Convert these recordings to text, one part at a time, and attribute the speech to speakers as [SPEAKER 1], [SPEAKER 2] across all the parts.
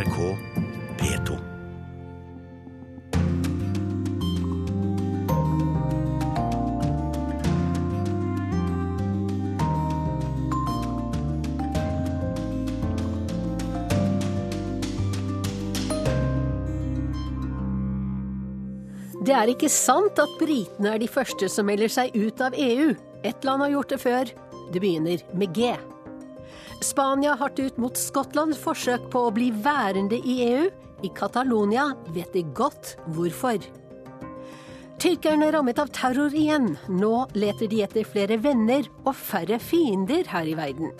[SPEAKER 1] NRK P2.
[SPEAKER 2] Det er ikke sant at britene er de første som melder seg ut av EU. Ett land har gjort det før. Det begynner med G. Spania hardt ut mot Skottlands forsøk på å bli værende i EU. I Catalonia vet de godt hvorfor. Tyrkerne rammet av terror igjen. Nå leter de etter flere venner og færre fiender her i verden.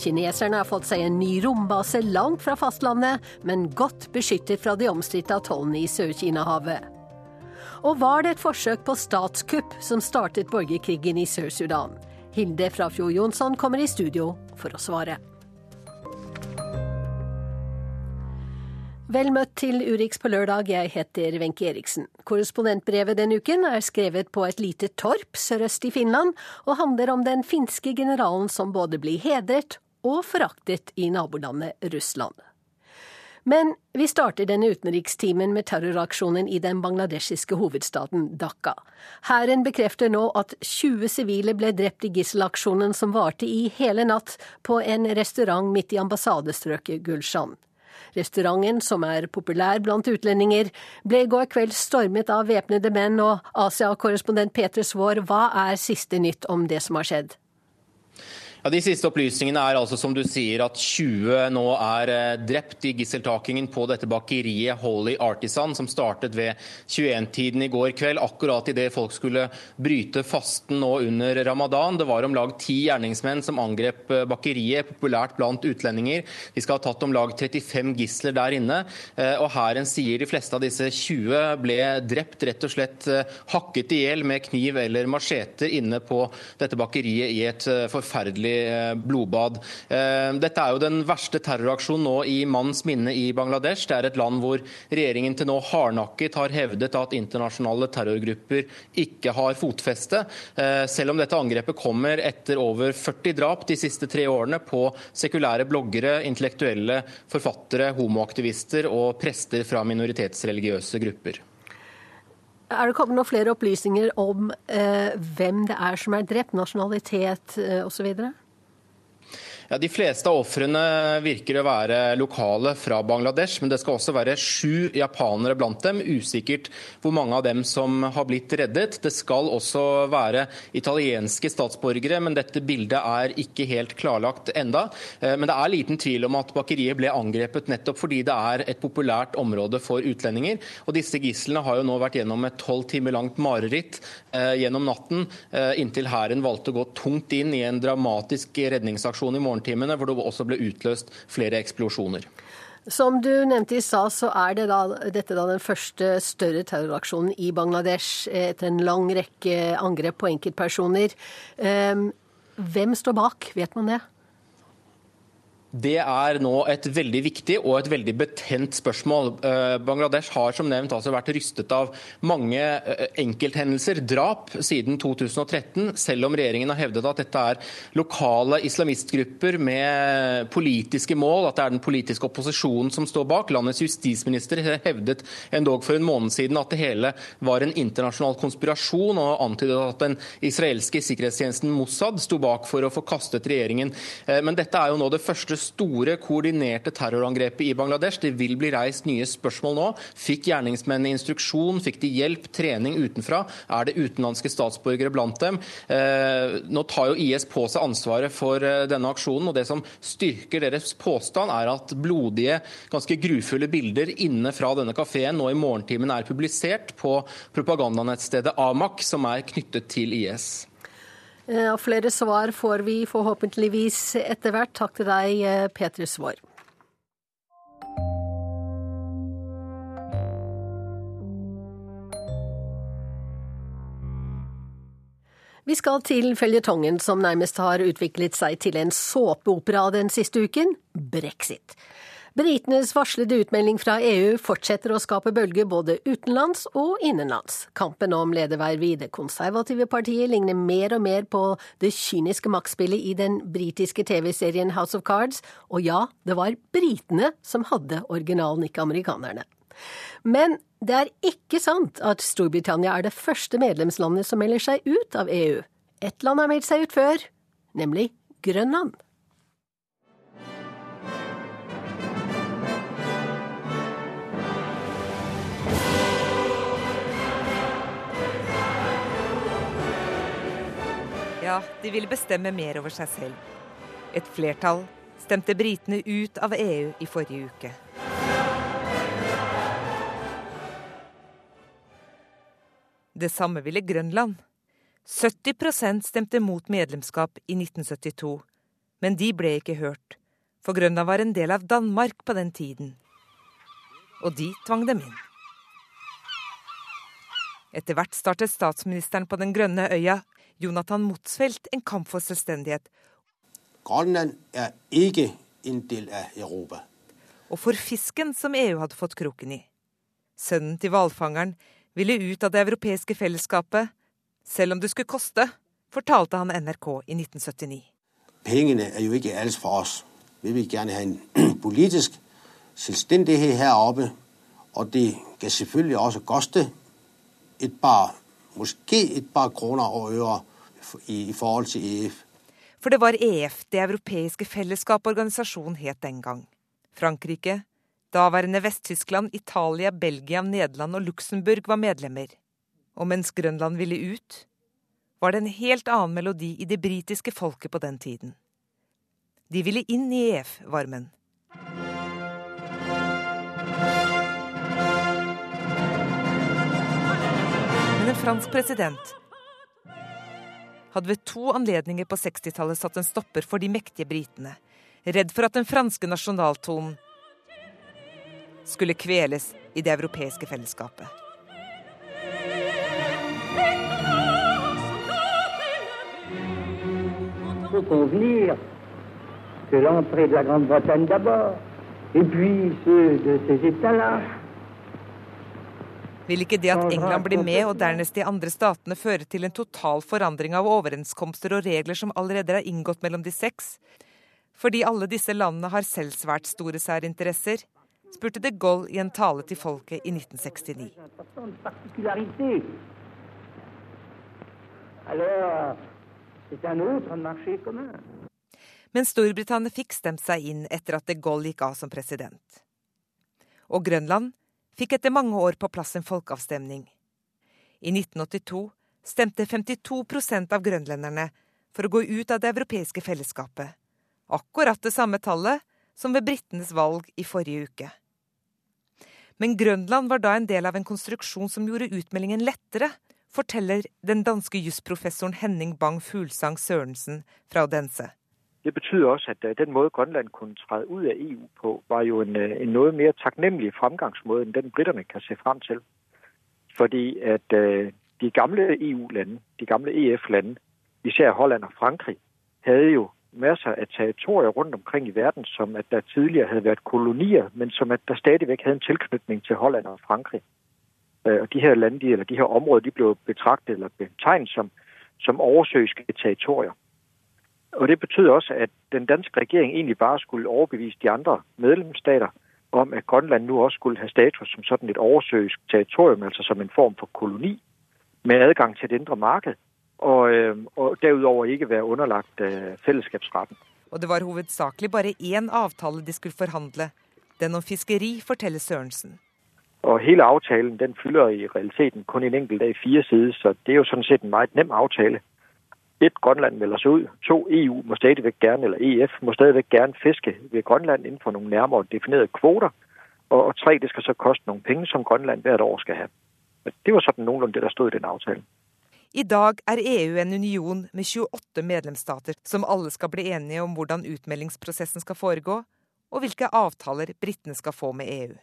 [SPEAKER 2] Kineserne har fått seg en ny rombase langt fra fastlandet, men godt beskyttet fra de omstridte atollene i Sør-Kina-havet. Og var det et forsøk på statskupp som startet borgerkrigen i Sør-Sudan? Hilde Frafjord Jonsson kommer i studio for å svare. Vel møtt til Urix på lørdag, jeg heter Wenche Eriksen. Korrespondentbrevet denne uken er skrevet på et lite torp sørøst i Finland, og handler om den finske generalen som både blir hedret og foraktet i nabolandet Russland. Men vi starter denne utenrikstimen med terroraksjonen i den bangladeshiske hovedstaden Dhaka. Hæren bekrefter nå at 20 sivile ble drept i gisselaksjonen som varte i hele natt på en restaurant midt i ambassadestrøket Gulshan. Restauranten, som er populær blant utlendinger, ble i går kveld stormet av væpnede menn, og Asia-korrespondent Peter Svaar, hva er siste nytt om det som har skjedd?
[SPEAKER 3] Ja, De siste opplysningene er altså som du sier at 20 nå er eh, drept i gisseltakingen på dette bakeriet Holy Artisan, som startet ved 21-tiden i går kveld, akkurat idet folk skulle bryte fasten nå under ramadan. Det var om lag ti gjerningsmenn som angrep eh, bakeriet, populært blant utlendinger. De skal ha tatt om lag 35 gisler der inne. Eh, og Hæren sier de fleste av disse 20 ble drept, rett og slett hakket i hjel med kniv eller macheter inne på dette bakeriet i et forferdelig blodbad. Eh, dette er jo den verste terroraksjonen nå i manns minne i Bangladesh. Det er et land hvor regjeringen til nå hardnakket har hevdet at internasjonale terrorgrupper ikke har fotfeste. Eh, selv om dette angrepet kommer etter over 40 drap de siste tre årene på sekulære bloggere, intellektuelle, forfattere, homoaktivister og prester fra minoritetsreligiøse grupper.
[SPEAKER 2] Er det kommet noen flere opplysninger om eh, hvem det er som er drept, nasjonalitet eh, osv.?
[SPEAKER 3] Ja, De fleste av ofrene virker å være lokale fra Bangladesh, men det skal også være sju japanere blant dem. Usikkert hvor mange av dem som har blitt reddet. Det skal også være italienske statsborgere, men dette bildet er ikke helt klarlagt enda. Eh, men det er liten tvil om at bakeriet ble angrepet nettopp fordi det er et populært område for utlendinger. Og disse gislene har jo nå vært gjennom et tolv timer langt mareritt eh, gjennom natten, eh, inntil hæren valgte å gå tungt inn i en dramatisk redningsaksjon i morgen morgentimene, hvor det også ble utløst flere eksplosjoner.
[SPEAKER 2] Som du nevnte i stad, så er det da, dette da den første større terroraksjonen i Bangladesh etter en lang rekke angrep på enkeltpersoner. Ehm, hvem står bak, vet man det?
[SPEAKER 3] Det er nå et veldig viktig og et veldig betent spørsmål. Eh, Bangladesh har som nevnt altså vært rystet av mange eh, enkelthendelser, drap, siden 2013, selv om regjeringen har hevdet at dette er lokale islamistgrupper med politiske mål, at det er den politiske opposisjonen som står bak. Landets justisminister hevdet endog for en måned siden at det hele var en internasjonal konspirasjon, og antydet at den israelske sikkerhetstjenesten Mossad sto bak for å få kastet regjeringen. Eh, men dette er jo nå det første store, koordinerte terrorangrepet i Bangladesh. Det vil bli reist nye spørsmål nå. Fikk gjerningsmennene instruksjon? Fikk de hjelp, trening utenfra? Er det utenlandske statsborgere blant dem? Eh, nå tar jo IS på seg ansvaret for eh, denne aksjonen, og det som styrker deres påstand, er at blodige, ganske grufulle bilder inne fra denne kafeen nå i morgentimen er publisert på propagandanettstedet Amak, som er knyttet til IS.
[SPEAKER 2] Eh, og flere svar får vi forhåpentligvis etter hvert. Takk til deg, eh, Peter Svår. Vi skal til føljetongen som nærmest har utviklet seg til en såpeopera den siste uken brexit. Britenes varslede utmelding fra EU fortsetter å skape bølger både utenlands og innenlands. Kampen om ledervervet i det konservative partiet ligner mer og mer på det kyniske maktspillet i den britiske TV-serien House of Cards, og ja, det var britene som hadde originalen, ikke amerikanerne. Men det er ikke sant at Storbritannia er det første medlemslandet som melder seg ut av EU. Ett land har meldt seg ut før, nemlig Grønland.
[SPEAKER 1] Ja, de ville bestemme mer over seg selv. Et flertall stemte britene ut av EU i forrige uke. Det samme ville Grønland. 70% stemte mot medlemskap i 1972, men de ble ikke hørt, for Grønland var en del av Danmark på den tiden. Og de tvang dem inn. Etter hvert startet statsministeren på den grønne øya Jonathan Motsfeldt en kamp for selvstendighet.
[SPEAKER 4] Grønland er ikke en del av Europa.
[SPEAKER 1] Og for fisken som EU hadde fått kroken i. Sønnen til hvalfangeren ville ut av det europeiske fellesskapet, selv om det skulle koste, fortalte han NRK i 1979.
[SPEAKER 4] Pengene er jo ikke alt for oss. Vi vil gjerne ha en politisk selvstendighet her oppe, og det kan selvfølgelig også koste et par, måske et par kroner og øre i, i forhold til EF.
[SPEAKER 1] For det var EF, Det europeiske fellesskap organisasjonen het den gang. Frankrike, daværende Vest-Tyskland, Italia, Belgia, Nederland og Luxembourg var medlemmer. Og mens Grønland ville ut, var det en helt annen melodi i det britiske folket på den tiden. De ville inn i EF-varmen. Fransk president. Hadde ved to anledninger på 60-tallet satt en stopper for de mektige britene, redd for at den franske nasjonaltonen skulle kveles i det europeiske fellesskapet.
[SPEAKER 5] faut convenir que l'entrée de la Grande-Bretagne d'abord, et puis ceux de ces États-là,
[SPEAKER 1] Vil ikke det at England blir med og dernest de andre statene føre til en total forandring av overenskomster og regler som allerede er inngått mellom de seks? Fordi alle disse landene har selv svært store særinteresser, spurte de Gaulle i en tale til folket i 1969.
[SPEAKER 5] importante particularité. Alors, c'est un autre marché commun.
[SPEAKER 1] Men Storbritannia fikk stemt seg inn etter at de Gaulle gikk av som president. Og Grønland fikk etter mange år på plass en folkeavstemning. I 1982 stemte 52% av grønlenderne for å gå ut av det europeiske fellesskapet. Akkurat det samme tallet som ved britenes valg i forrige uke. Men Grønland var da en del av en konstruksjon som gjorde utmeldingen lettere, forteller den danske jusprofessoren Henning Bang Fuglsang Sørensen fra Odense.
[SPEAKER 6] Det betyder også, at øh, den måde Grønland kunne træde ud af EU på, var jo en, øh, en noget mere taknemmelig fremgangsmåde, end den britterne kan se frem til. Fordi at øh, de gamle EU-lande, de gamle EF-lande, især Holland og Frankrig, havde jo masser af territorier rundt omkring i verden, som at der tidligere havde været kolonier, men som at der stadigvæk havde en tilknytning til Holland og Frankrig. Og de her lande, de, eller de her områder, de blev betragtet eller betegnet som, som oversøiske territorier. Og det betød også, at den danske regjering egentlig bare skulle overbevise de andre medlemsstater om, at Grønland nu også skulle ha status som sådan et oversøisk territorium, altså som en form for koloni, med adgang til det indre marked, og, øh, og derudover ikke være underlagt fellesskapsretten.
[SPEAKER 1] Og det var hovedsakelig bare én avtale de skulle forhandle. Den om fiskeri, forteller Sørensen.
[SPEAKER 6] Og hele avtalen den fylder i realiteten kun en enkelt af fire sider, så det er jo sådan set en meget nem aftale. Et, Grønland melder sig ud. To, EU må stadigvæk gerne, eller EF må stadigvæk gerne fiske ved Grønland inden for nogle nærmere definerede kvoter. Og, og tre, det skal så koste nogle penge, som Grønland hvert år skal have. Det var sådan nogenlunde det, der stod i den aftale.
[SPEAKER 1] I dag er EU en union med 28 medlemsstater som alle skal bli enige om hvordan utmeldingsprosessen skal foregå, og hvilke avtaler britene skal få med EU.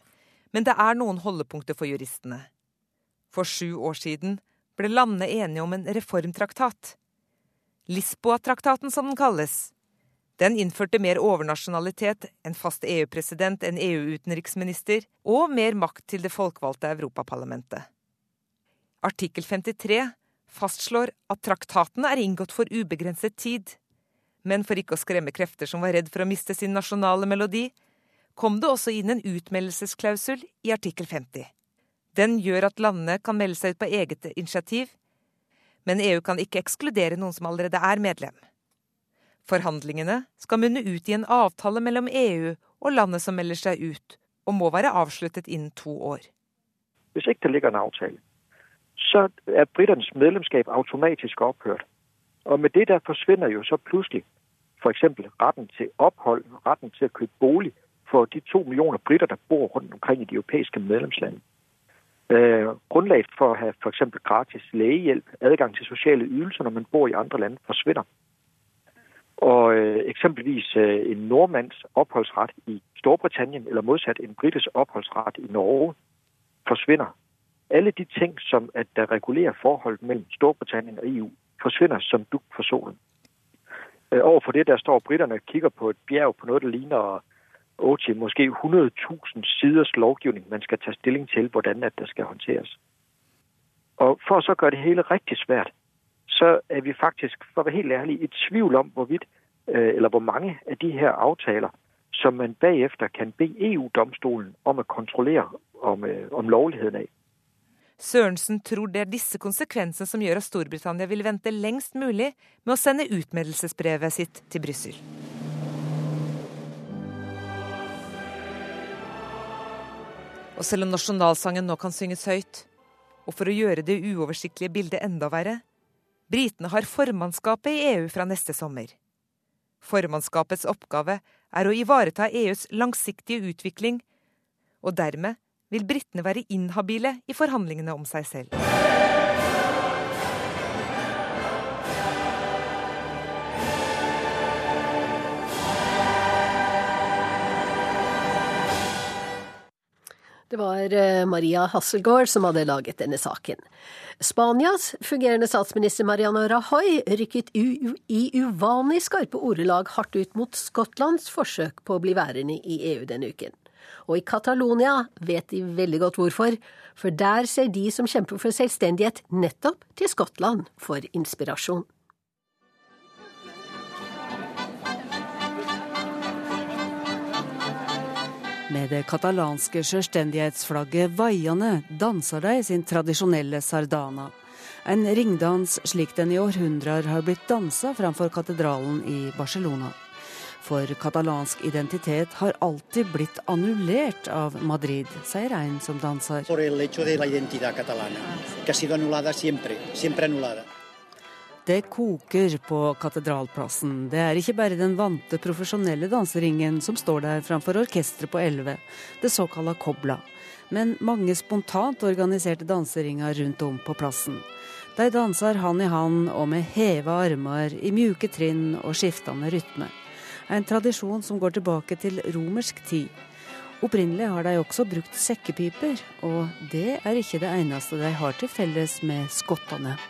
[SPEAKER 1] Men det er noen holdepunkter for juristene. For sju år siden ble landene enige om en reformtraktat. Lisboa-traktaten, som den kalles. Den innførte mer overnasjonalitet, en fast EU-president, en EU-utenriksminister og mer makt til det folkevalgte Europaparlamentet. Artikkel 53 fastslår at traktatene er inngått for ubegrenset tid. Men for ikke å skremme krefter som var redd for å miste sin nasjonale melodi, kom det også inn en utmeldelsesklausul i artikkel 50. Den gjør at landene kan melde seg ut på eget initiativ, men EU kan ikke ekskludere noen som allerede er medlem. Forhandlingene skal munne ut i en avtale mellom EU og landet som melder seg ut, og må være avsluttet innen to år.
[SPEAKER 6] Hvis ikke det ligger en avtale, så er briternes medlemskap automatisk opphørt. Og med det der forsvinner jo så plutselig f.eks. retten til opphold, retten til å kjøpe bolig for de to millioner briter der bor rundt omkring i de europeiske medlemslandene. Øh, grundlaget for å ha f.eks. gratis legehjelp, adgang til sosiale ytelser når man bor i andre land, forsvinner. Og øh, eksempelvis øh, en nordmanns oppholdsrett i Storbritannia, eller motsatt en britisk oppholdsrett i Norge, forsvinner. Alle de ting som at der regulerer forholdet mellom Storbritannia og EU, forsvinner som dugg for solen. Overfor det der står briterne og kikker på et bjerg på noe som ligner 8 måske 100.000 siders lovgivning man skal ta stilling til hvordan det skal håndteres. Og For å så gjøre det hele riktig svært, så er vi faktisk for å være helt ærlig, i tvivl om hvorvidt, øh, eller hvor mange av de her avtaler som man bagefter kan be EU-domstolen om å kontrollere om, øh, om lovligheten av.
[SPEAKER 1] Sørensen tror det er disse konsekvensene som gjør at Storbritannia vil vente lengst mulig med å sende utmeldelsesbrevet sitt til Brussel. Og selv om nasjonalsangen nå kan synges høyt, og for å gjøre det uoversiktlige bildet enda verre, britene har formannskapet i EU fra neste sommer. Formannskapets oppgave er å ivareta EUs langsiktige utvikling, og dermed vil britene være inhabile i forhandlingene om seg selv.
[SPEAKER 2] Det var eh, Maria Hasselgaard som hadde laget denne saken. Spanias fungerende statsminister Mariano Rajoy rykket i uvanlig skarpe ordelag hardt ut mot Skottlands forsøk på å bli værende i EU denne uken. Og i Catalonia vet de veldig godt hvorfor, for der ser de som kjemper for selvstendighet, nettopp til Skottland for inspirasjon.
[SPEAKER 7] Med det katalanske selvstendighetsflagget vaiende danser de sin tradisjonelle sardana. En ringdans slik den i århundrer har blitt dansa framfor katedralen i Barcelona. For katalansk identitet har alltid blitt annullert av Madrid, sier en som danser.
[SPEAKER 8] Por el hecho de la identidad catalana, que ha.
[SPEAKER 7] Det koker på Katedralplassen. Det er ikke bare den vante profesjonelle danseringen som står der framfor orkesteret på elleve, det såkalla kobla, men mange spontant organiserte danseringer rundt om på plassen. De danser hand i hand og med heva armer i mjuke trinn og skiftende rytme. En tradisjon som går tilbake til romersk tid. Opprinnelig har de også brukt sekkepiper, og det er ikke det eneste de har til felles med skottene.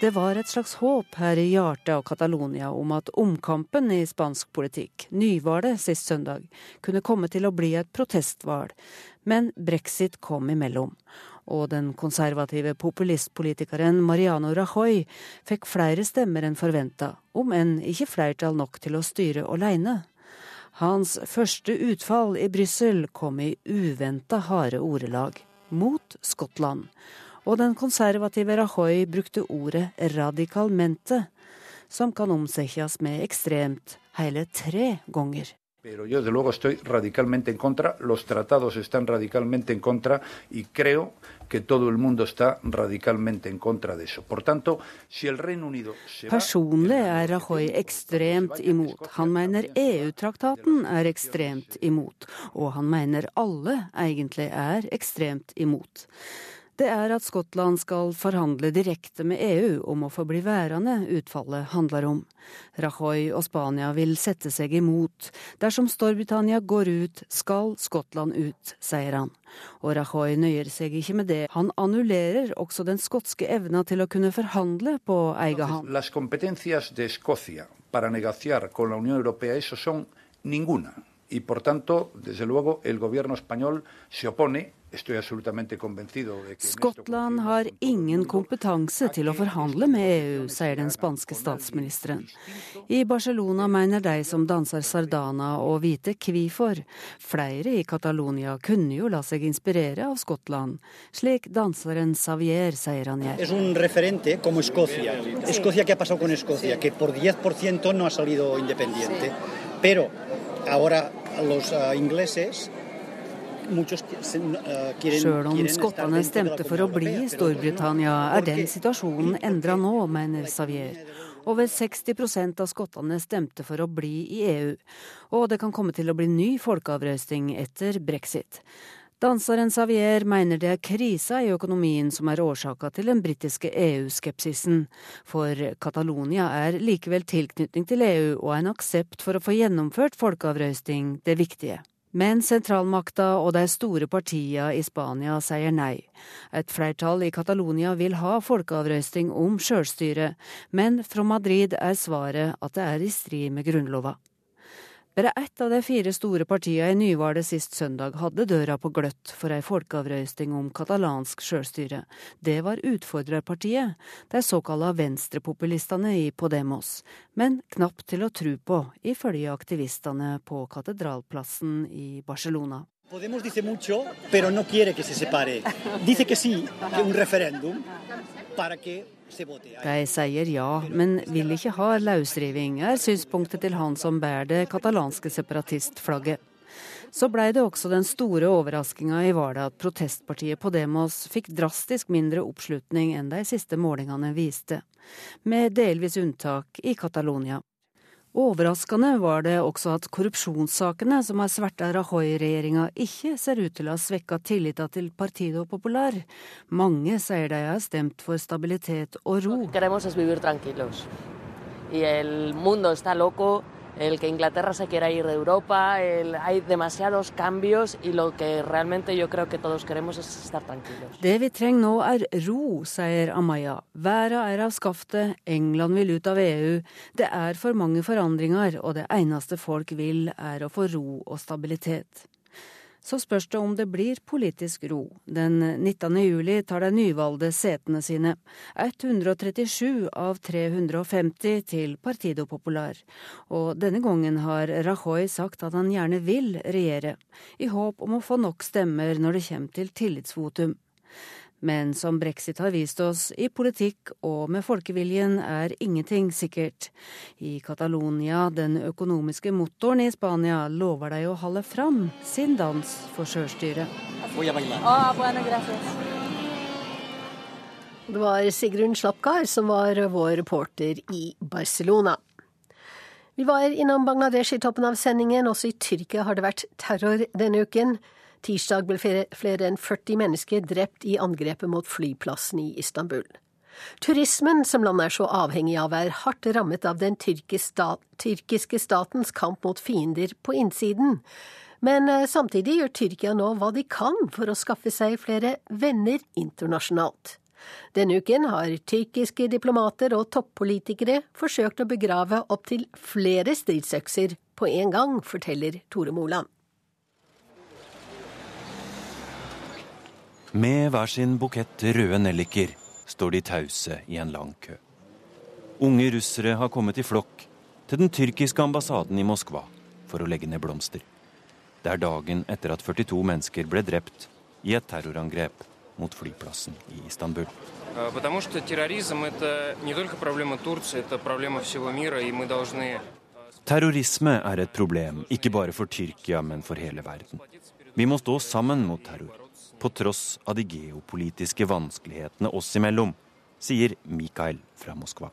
[SPEAKER 7] Det var et slags håp her i hjertet av Catalonia om at omkampen i spansk politikk, nyvalget sist søndag, kunne komme til å bli et protestvalg, men brexit kom imellom. Og den konservative populistpolitikeren Mariano Rajoy fikk flere stemmer enn forventa, om enn ikke flertall nok til å styre aleine. Hans første utfall i Brussel kom i uventa harde ordelag, mot Skottland og den konservative Rajoy brukte ordet radikalmente, som kan omsettes med ekstremt hele tre ganger.
[SPEAKER 9] Pero yo, de luego, estoy radicalmente en contra. Los tratados están radicalmente en contra y creo que todo el mundo está radicalmente en contra de eso. Por tanto, si el Reino Unido se
[SPEAKER 7] Personlig er Rajoy ekstremt imot. Han mener EU-traktaten er ekstremt imot. Og han mener alle egentlig er ekstremt imot det er at Skottland skal forhandle direkte med EU om å få bli værende utfallet handler om. Rajoy og Spania vil sette seg imot. Dersom Storbritannia går ut, skal Skottland ut, sier han. Og Rajoy nøyer seg ikke med det. Han annullerer også den skotske evna til å kunne forhandle på egen hånd.
[SPEAKER 9] Las competencias de Escocia para negociar con la Unión Europea eso son ninguna. Y por tanto, desde luego, el gobierno español se opone
[SPEAKER 7] Skottland har ingen kompetanse til å forhandle med EU, sier den spanske statsministeren. I Barcelona mener de som danser sardana å vite hvorfor. Flere i Catalonia kunne jo la seg inspirere av Skottland, slik danseren Xavier sier han gjør.
[SPEAKER 8] Es un referente como Escocia. Escocia, ¿qué ha pasado con Escocia? Que por 10% no ha salido independiente. Pero ahora los uh, ingleses
[SPEAKER 7] Sjøl om skottene stemte for å bli i Storbritannia, er den situasjonen endra nå, mener Savier. Over 60% av skottene stemte for å bli i EU, og det kan komme til å bli ny folkeavrøsting etter brexit. Danseren Xavier mener det er krisa i økonomien som er årsaka til den britiske EU-skepsisen. For Catalonia er likevel tilknytning til EU og en aksept for å få gjennomført folkeavrøsting det viktige. Men sentralmakta og de store partiene i Spania sier nei. Et flertall i Catalonia vil ha folkeavrøsting om sjølstyre, men fra Madrid er svaret at det er i strid med grunnlova. Bare ett av de fire store partiene i nyvalget sist søndag hadde døra på gløtt for ei folkeavrøysting om katalansk sjølstyre. Det var Utfordrerpartiet, de såkalla venstrepopulistene i Podemos. Men knapt til å tru på, ifølge aktivistene på Katedralplassen i Barcelona.
[SPEAKER 8] Podemos dice mucho, pero no quiere que se separe. Dice que sí, que un referéndum para que
[SPEAKER 7] de sier ja, men vil ikke ha løsriving, er synspunktet til han som bærer det katalanske separatistflagget. Så blei det også den store overraskinga i valget at protestpartiet Podemos fikk drastisk mindre oppslutning enn de siste målingene viste, med delvis unntak i Catalonia. Overraskende var det også at korrupsjonssakene som har sverta Rajoy-regjeringa, ikke ser ut til å ha svekka tillita til Partido Popular. Mange sier de har stemt for stabilitet og ro.
[SPEAKER 10] El que Inglaterra se quiera ir de Europa, el, hay demasiados cambios y lo que realmente yo creo que todos queremos es estar tranquilos.
[SPEAKER 7] Det vi trenger nå er ro, sier Amaya. Verden er av skaftet, England vil ut av EU. Det er for mange forandringer, og det eneste folk vil er å få ro og stabilitet. Så spørs det om det blir politisk ro. Den 19. juli tar de nyvalgte setene sine. 137 av 350 til Partido Popular. Og denne gangen har Rajoy sagt at han gjerne vil regjere, i håp om å få nok stemmer når det kommer til tillitsvotum. Men som brexit har vist oss, i politikk og med folkeviljen er ingenting sikkert. I Catalonia, den økonomiske motoren i Spania, lover de å holde fram sin dans for sjølstyret.
[SPEAKER 2] Det var Sigrun Slapkar som var vår reporter i Barcelona. Vi var innom Bangladesh i toppen av sendingen. Også i Tyrkia har det vært terror denne uken. Tirsdag ble flere enn 40 mennesker drept i angrepet mot flyplassen i Istanbul. Turismen som landet er så avhengig av, er hardt rammet av den tyrkiske statens kamp mot fiender på innsiden. Men eh, samtidig gjør Tyrkia nå hva de kan for å skaffe seg flere venner internasjonalt. Denne uken har tyrkiske diplomater og toppolitikere forsøkt å begrave opptil flere stridsøkser på en gang, forteller Tore Moland.
[SPEAKER 11] Med hver sin bukett røde nelliker står de tause i en lang kø. Unge russere har kommet i flokk til den tyrkiske ambassaden i Moskva for å legge ned blomster. Det er dagen etter at 42 mennesker ble drept i et terrorangrep mot flyplassen i Istanbul. Terrorisme er et problem ikke bare for Tyrkia, men for hele verden. Vi må stå sammen mot terror på tross av de geopolitiske vanskelighetene oss imellom, sier Mikael fra Moskva.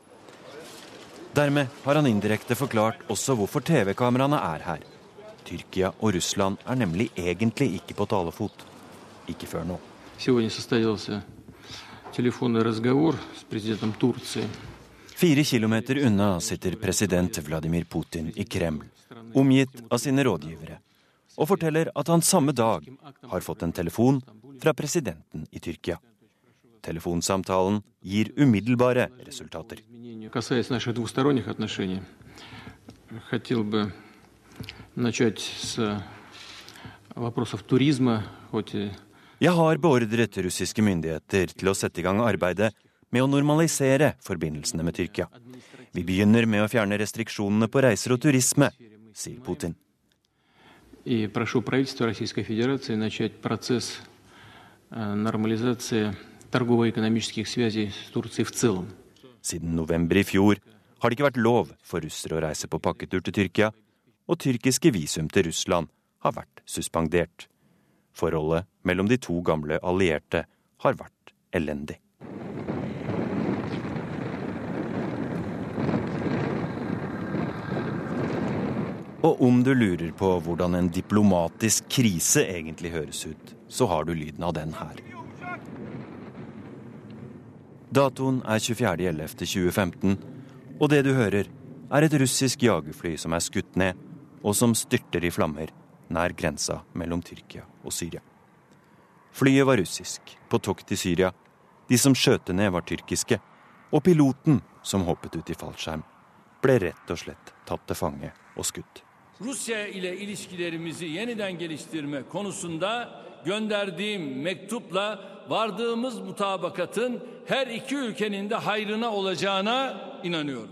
[SPEAKER 11] Dermed har han indirekte forklart også hvorfor TV-kameraene er her. Tyrkia og Russland er nemlig egentlig ikke på talefot. Ikke før nå. Fire kilometer unna sitter president Vladimir Putin i Kreml, omgitt av sine rådgivere og forteller at han samme dag har fått en telefon fra presidenten i Tyrkia. Telefonsamtalen gir umiddelbare resultater. Jeg har beordret russiske myndigheter til å sette i gang arbeidet med å normalisere forbindelsene med Tyrkia. Vi begynner med å fjerne restriksjonene på reiser og turisme, sier Putin. И прошу правительство Российской Федерации начать процесс нормализации торгово-экономических связей с Турцией в целом. Siden november i fjor har det ikke vært lov for russere å reise på pakketur til Tyrkia, og tyrkiske visum til Russland har vært suspendert. Forholdet mellom de to gamle allierte har vært elendig. Og om du lurer på hvordan en diplomatisk krise egentlig høres ut, så har du lyden av den her. Datoen er 24.11.2015, og det du hører, er et russisk jagerfly som er skutt ned, og som styrter i flammer nær grensa mellom Tyrkia og Syria. Flyet var russisk, på tokt til Syria. De som skjøt ned, var tyrkiske. Og piloten, som hoppet ut i fallskjerm, ble rett og slett tatt til fange og skutt. Rusya ile ilişkilerimizi yeniden geliştirme konusunda gönderdiğim mektupla vardığımız mutabakatın her iki ülkenin de hayrına olacağına inanıyorum.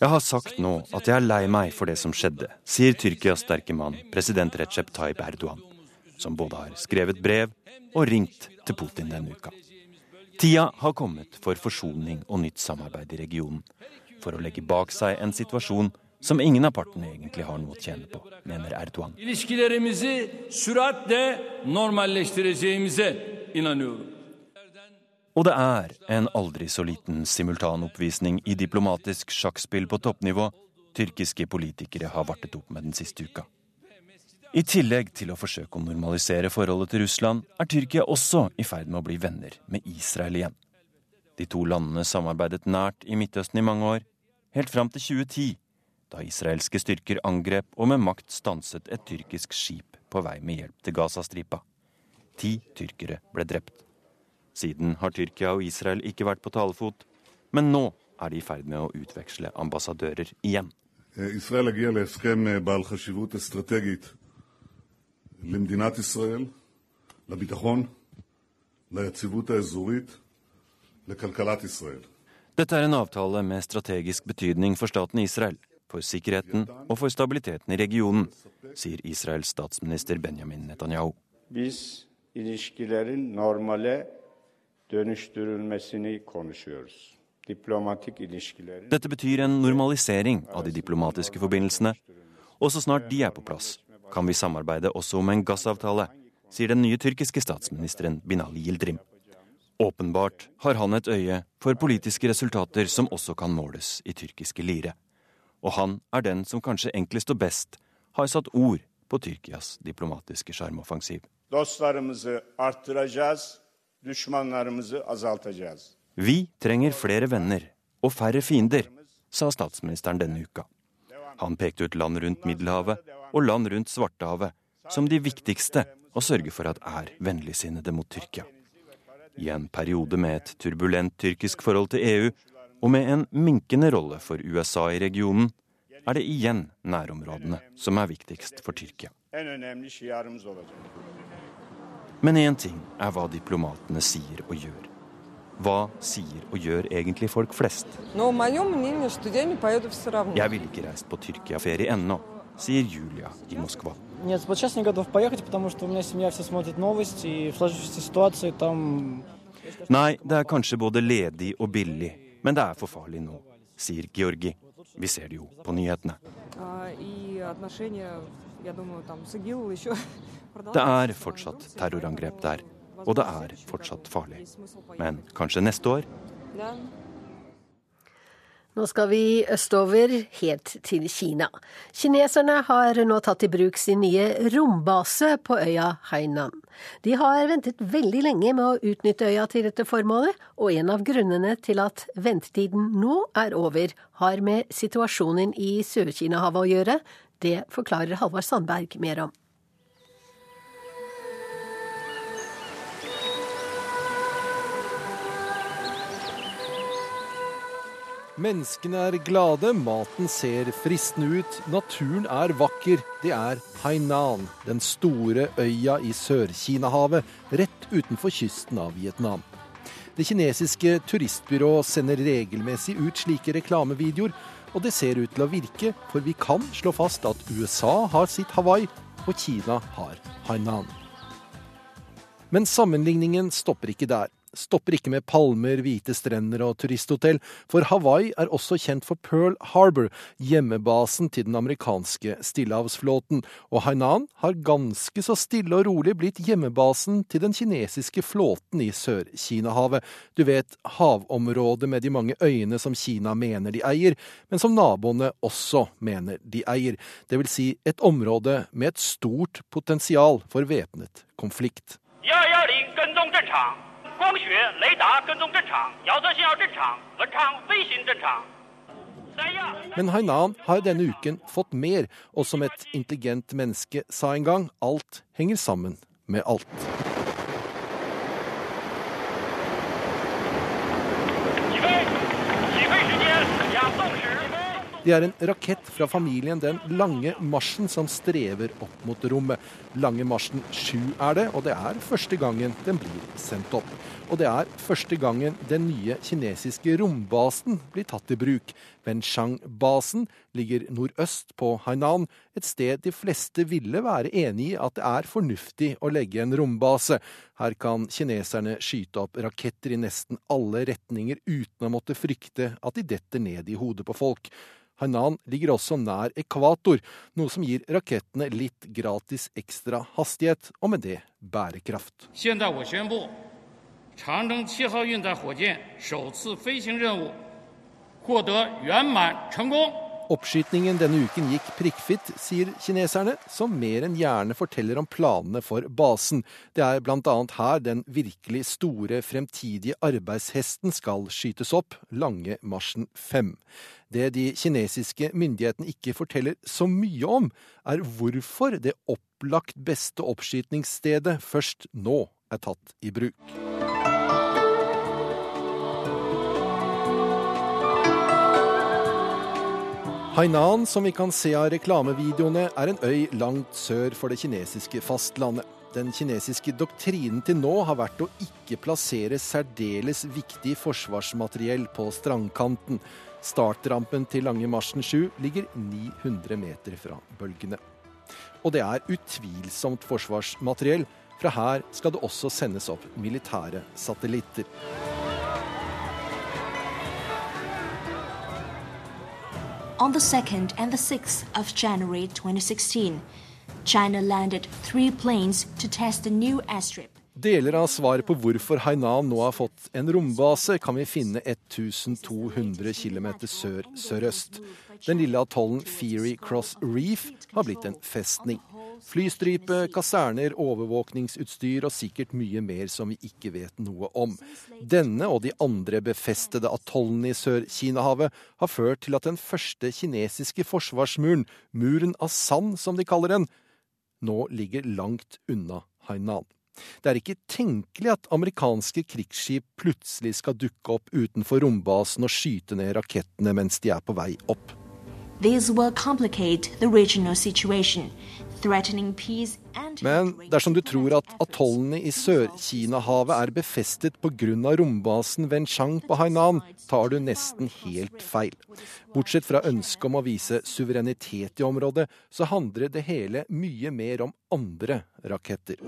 [SPEAKER 11] Jeg har sagt nå at jeg er lei meg for det som skjedde, sier Tyrkias sterke mann, president Recep Tayyip Erdogan, som både har skrevet brev og ringt til Putin denne uka. Tida har kommet for forsoning og nytt samarbeid i regionen, for å legge bak seg en situasjon som ingen av partene egentlig har noe å tjene på, mener Erdogan. Og det er en aldri så liten simultanoppvisning i diplomatisk sjakkspill på toppnivå tyrkiske politikere har vartet opp med den siste uka. I tillegg til å forsøke å normalisere forholdet til Russland, er Tyrkia også i ferd med å bli venner med Israel igjen. De to landene samarbeidet nært i Midtøsten i mange år, helt fram til 2010, da israelske styrker angrep og med makt stanset et tyrkisk skip på vei med hjelp til Gazastripa. Ti tyrkere ble drept. Siden har Tyrkia og Israel ikke vært på talefot, men nå er de i ferd med å utveksle ambassadører igjen. ישראל הגיע להסכם בעל חשיבות אסטרטגית למדינת ישראל, לביטחון, ליציבות האזורית, לכלכלת ישראל. Dette er en avtale med strategisk betydning for staten Israel for sikkerheten og for stabiliteten i regionen, sier Israels statsminister Benjamin Netanyahu. Biz ilişkilerin normale dönüştürülmesini konuşuyoruz. Dette betyr en normalisering av de diplomatiske forbindelsene. Og så snart de er på plass, kan vi samarbeide også om en gassavtale, sier den nye tyrkiske statsministeren Binali Yildirim. Åpenbart har han et øye for politiske resultater som også kan måles i tyrkiske lire og han er den som kanskje enklest og best har satt ord på Tyrkias diplomatiske sjarmoffensiv. Vi trenger flere venner og færre fiender, sa statsministeren denne uka. Han pekte ut land rundt Middelhavet og land rundt Svartehavet som de viktigste å sørge for at er vennligsinnede mot Tyrkia. I en periode med et turbulent tyrkisk forhold til EU og med en minkende rolle for USA i regionen, er det igjen nærområdene som er viktigst for Tyrkia. Men én ting er hva diplomatene sier og gjør. Hva sier og gjør egentlig folk flest? Jeg ville ikke reist på Tyrkia-ferie ennå, sier Julia i Moskva. Nei, det er kanskje både ledig og billig, men det er for farlig nå, sier Georgi. Vi ser det jo på nyhetene. Det er fortsatt terrorangrep der, og det er fortsatt farlig. Men kanskje neste år?
[SPEAKER 2] Nå skal vi østover, helt til Kina. Kineserne har nå tatt i bruk sin nye rombase på øya Hainan. De har ventet veldig lenge med å utnytte øya til dette formålet, og en av grunnene til at ventetiden nå er over, har med situasjonen i Sør-Kina-havet å gjøre. Det forklarer Halvard Sandberg mer om.
[SPEAKER 12] Menneskene er glade, maten ser fristende ut, naturen er vakker. Det er Hainan, den store øya i Sør-Kina-havet, rett utenfor kysten av Vietnam. Det kinesiske turistbyrået sender regelmessig ut slike reklamevideoer, og det ser ut til å virke, for vi kan slå fast at USA har sitt Hawaii, og Kina har Hainan. Men sammenligningen stopper ikke der stopper ikke med palmer, hvite strender og turisthotell, for Hawaii er også kjent for Pearl Harbor, hjemmebasen til den amerikanske stillehavsflåten, og Hainan har ganske så stille og rolig blitt hjemmebasen til den kinesiske flåten i Sør-Kina-havet. Du vet, havområdet med de mange øyene som Kina mener de eier, men som naboene også mener de eier. Det vil si et område med et stort potensial for væpnet konflikt. Ja, ja, 光学、雷达跟踪正常，遥测信号正常，文昌微信正常。Men Hainan har denne uken fått mer, og som et intelligent menneske sa en gang, alt henger sammen med alt. Det er en rakett fra familien Den lange marsjen som strever opp mot rommet. Lange marsjen 7 er det, og det er første gangen den blir sendt opp. Og det er første gangen den nye kinesiske rombasen blir tatt i bruk. Wenchang-basen ligger nordøst på Hainan, et sted de fleste ville være enig i at det er fornuftig å legge en rombase. Her kan kineserne skyte opp raketter i nesten alle retninger uten å måtte frykte at de detter ned i hodet på folk. Hainan ligger også nær ekvator, noe som gir rakettene litt gratis ekstra hastighet, og med det bærekraft. 长获得圆满成功。Oppskytingen denne uken gikk prikkfritt, sier kineserne, som mer enn gjerne forteller om planene for basen. Det er bl.a. her den virkelig store fremtidige arbeidshesten skal skytes opp, Lange marsjen 5. Det de kinesiske myndighetene ikke forteller så mye om, er hvorfor det opplagt beste oppskytningsstedet først nå er tatt i bruk. Hainan, som vi kan se av reklamevideoene, er en øy langt sør for det kinesiske fastlandet. Den kinesiske doktrinen til nå har vært å ikke plassere særdeles viktig forsvarsmateriell på strandkanten. Startrampen til Lange Marsjen 7 ligger 900 meter fra bølgene. Og det er utvilsomt forsvarsmateriell. Fra her skal det også sendes opp militære satellitter. On the 2nd and the 6th of January 2016, China landed three planes to test the new airstrip. Deler av svaret på hvorfor Hainan nå har fått en rombase, kan vi finne 1200 km sør-sørøst. Den lille atollen Feary Cross Reef har blitt en festning. Flystripe, kaserner, overvåkningsutstyr og sikkert mye mer som vi ikke vet noe om. Denne og de andre befestede atollene i Sør-Kina-havet har ført til at den første kinesiske forsvarsmuren, muren av sand som de kaller den, nå ligger langt unna Hainan. Det er ikke tenkelig at amerikanske krigsskip plutselig skal dukke opp utenfor rombasen og skyte ned rakettene mens de er på vei opp. This will complicate the regional situation. Men dersom du tror at atollene i Sør-Kina-havet er befestet pga. rombasen Wenchang på Hainan, tar du nesten helt feil. Bortsett fra ønsket om å vise suverenitet i området, så handler det hele mye mer om andre raketter.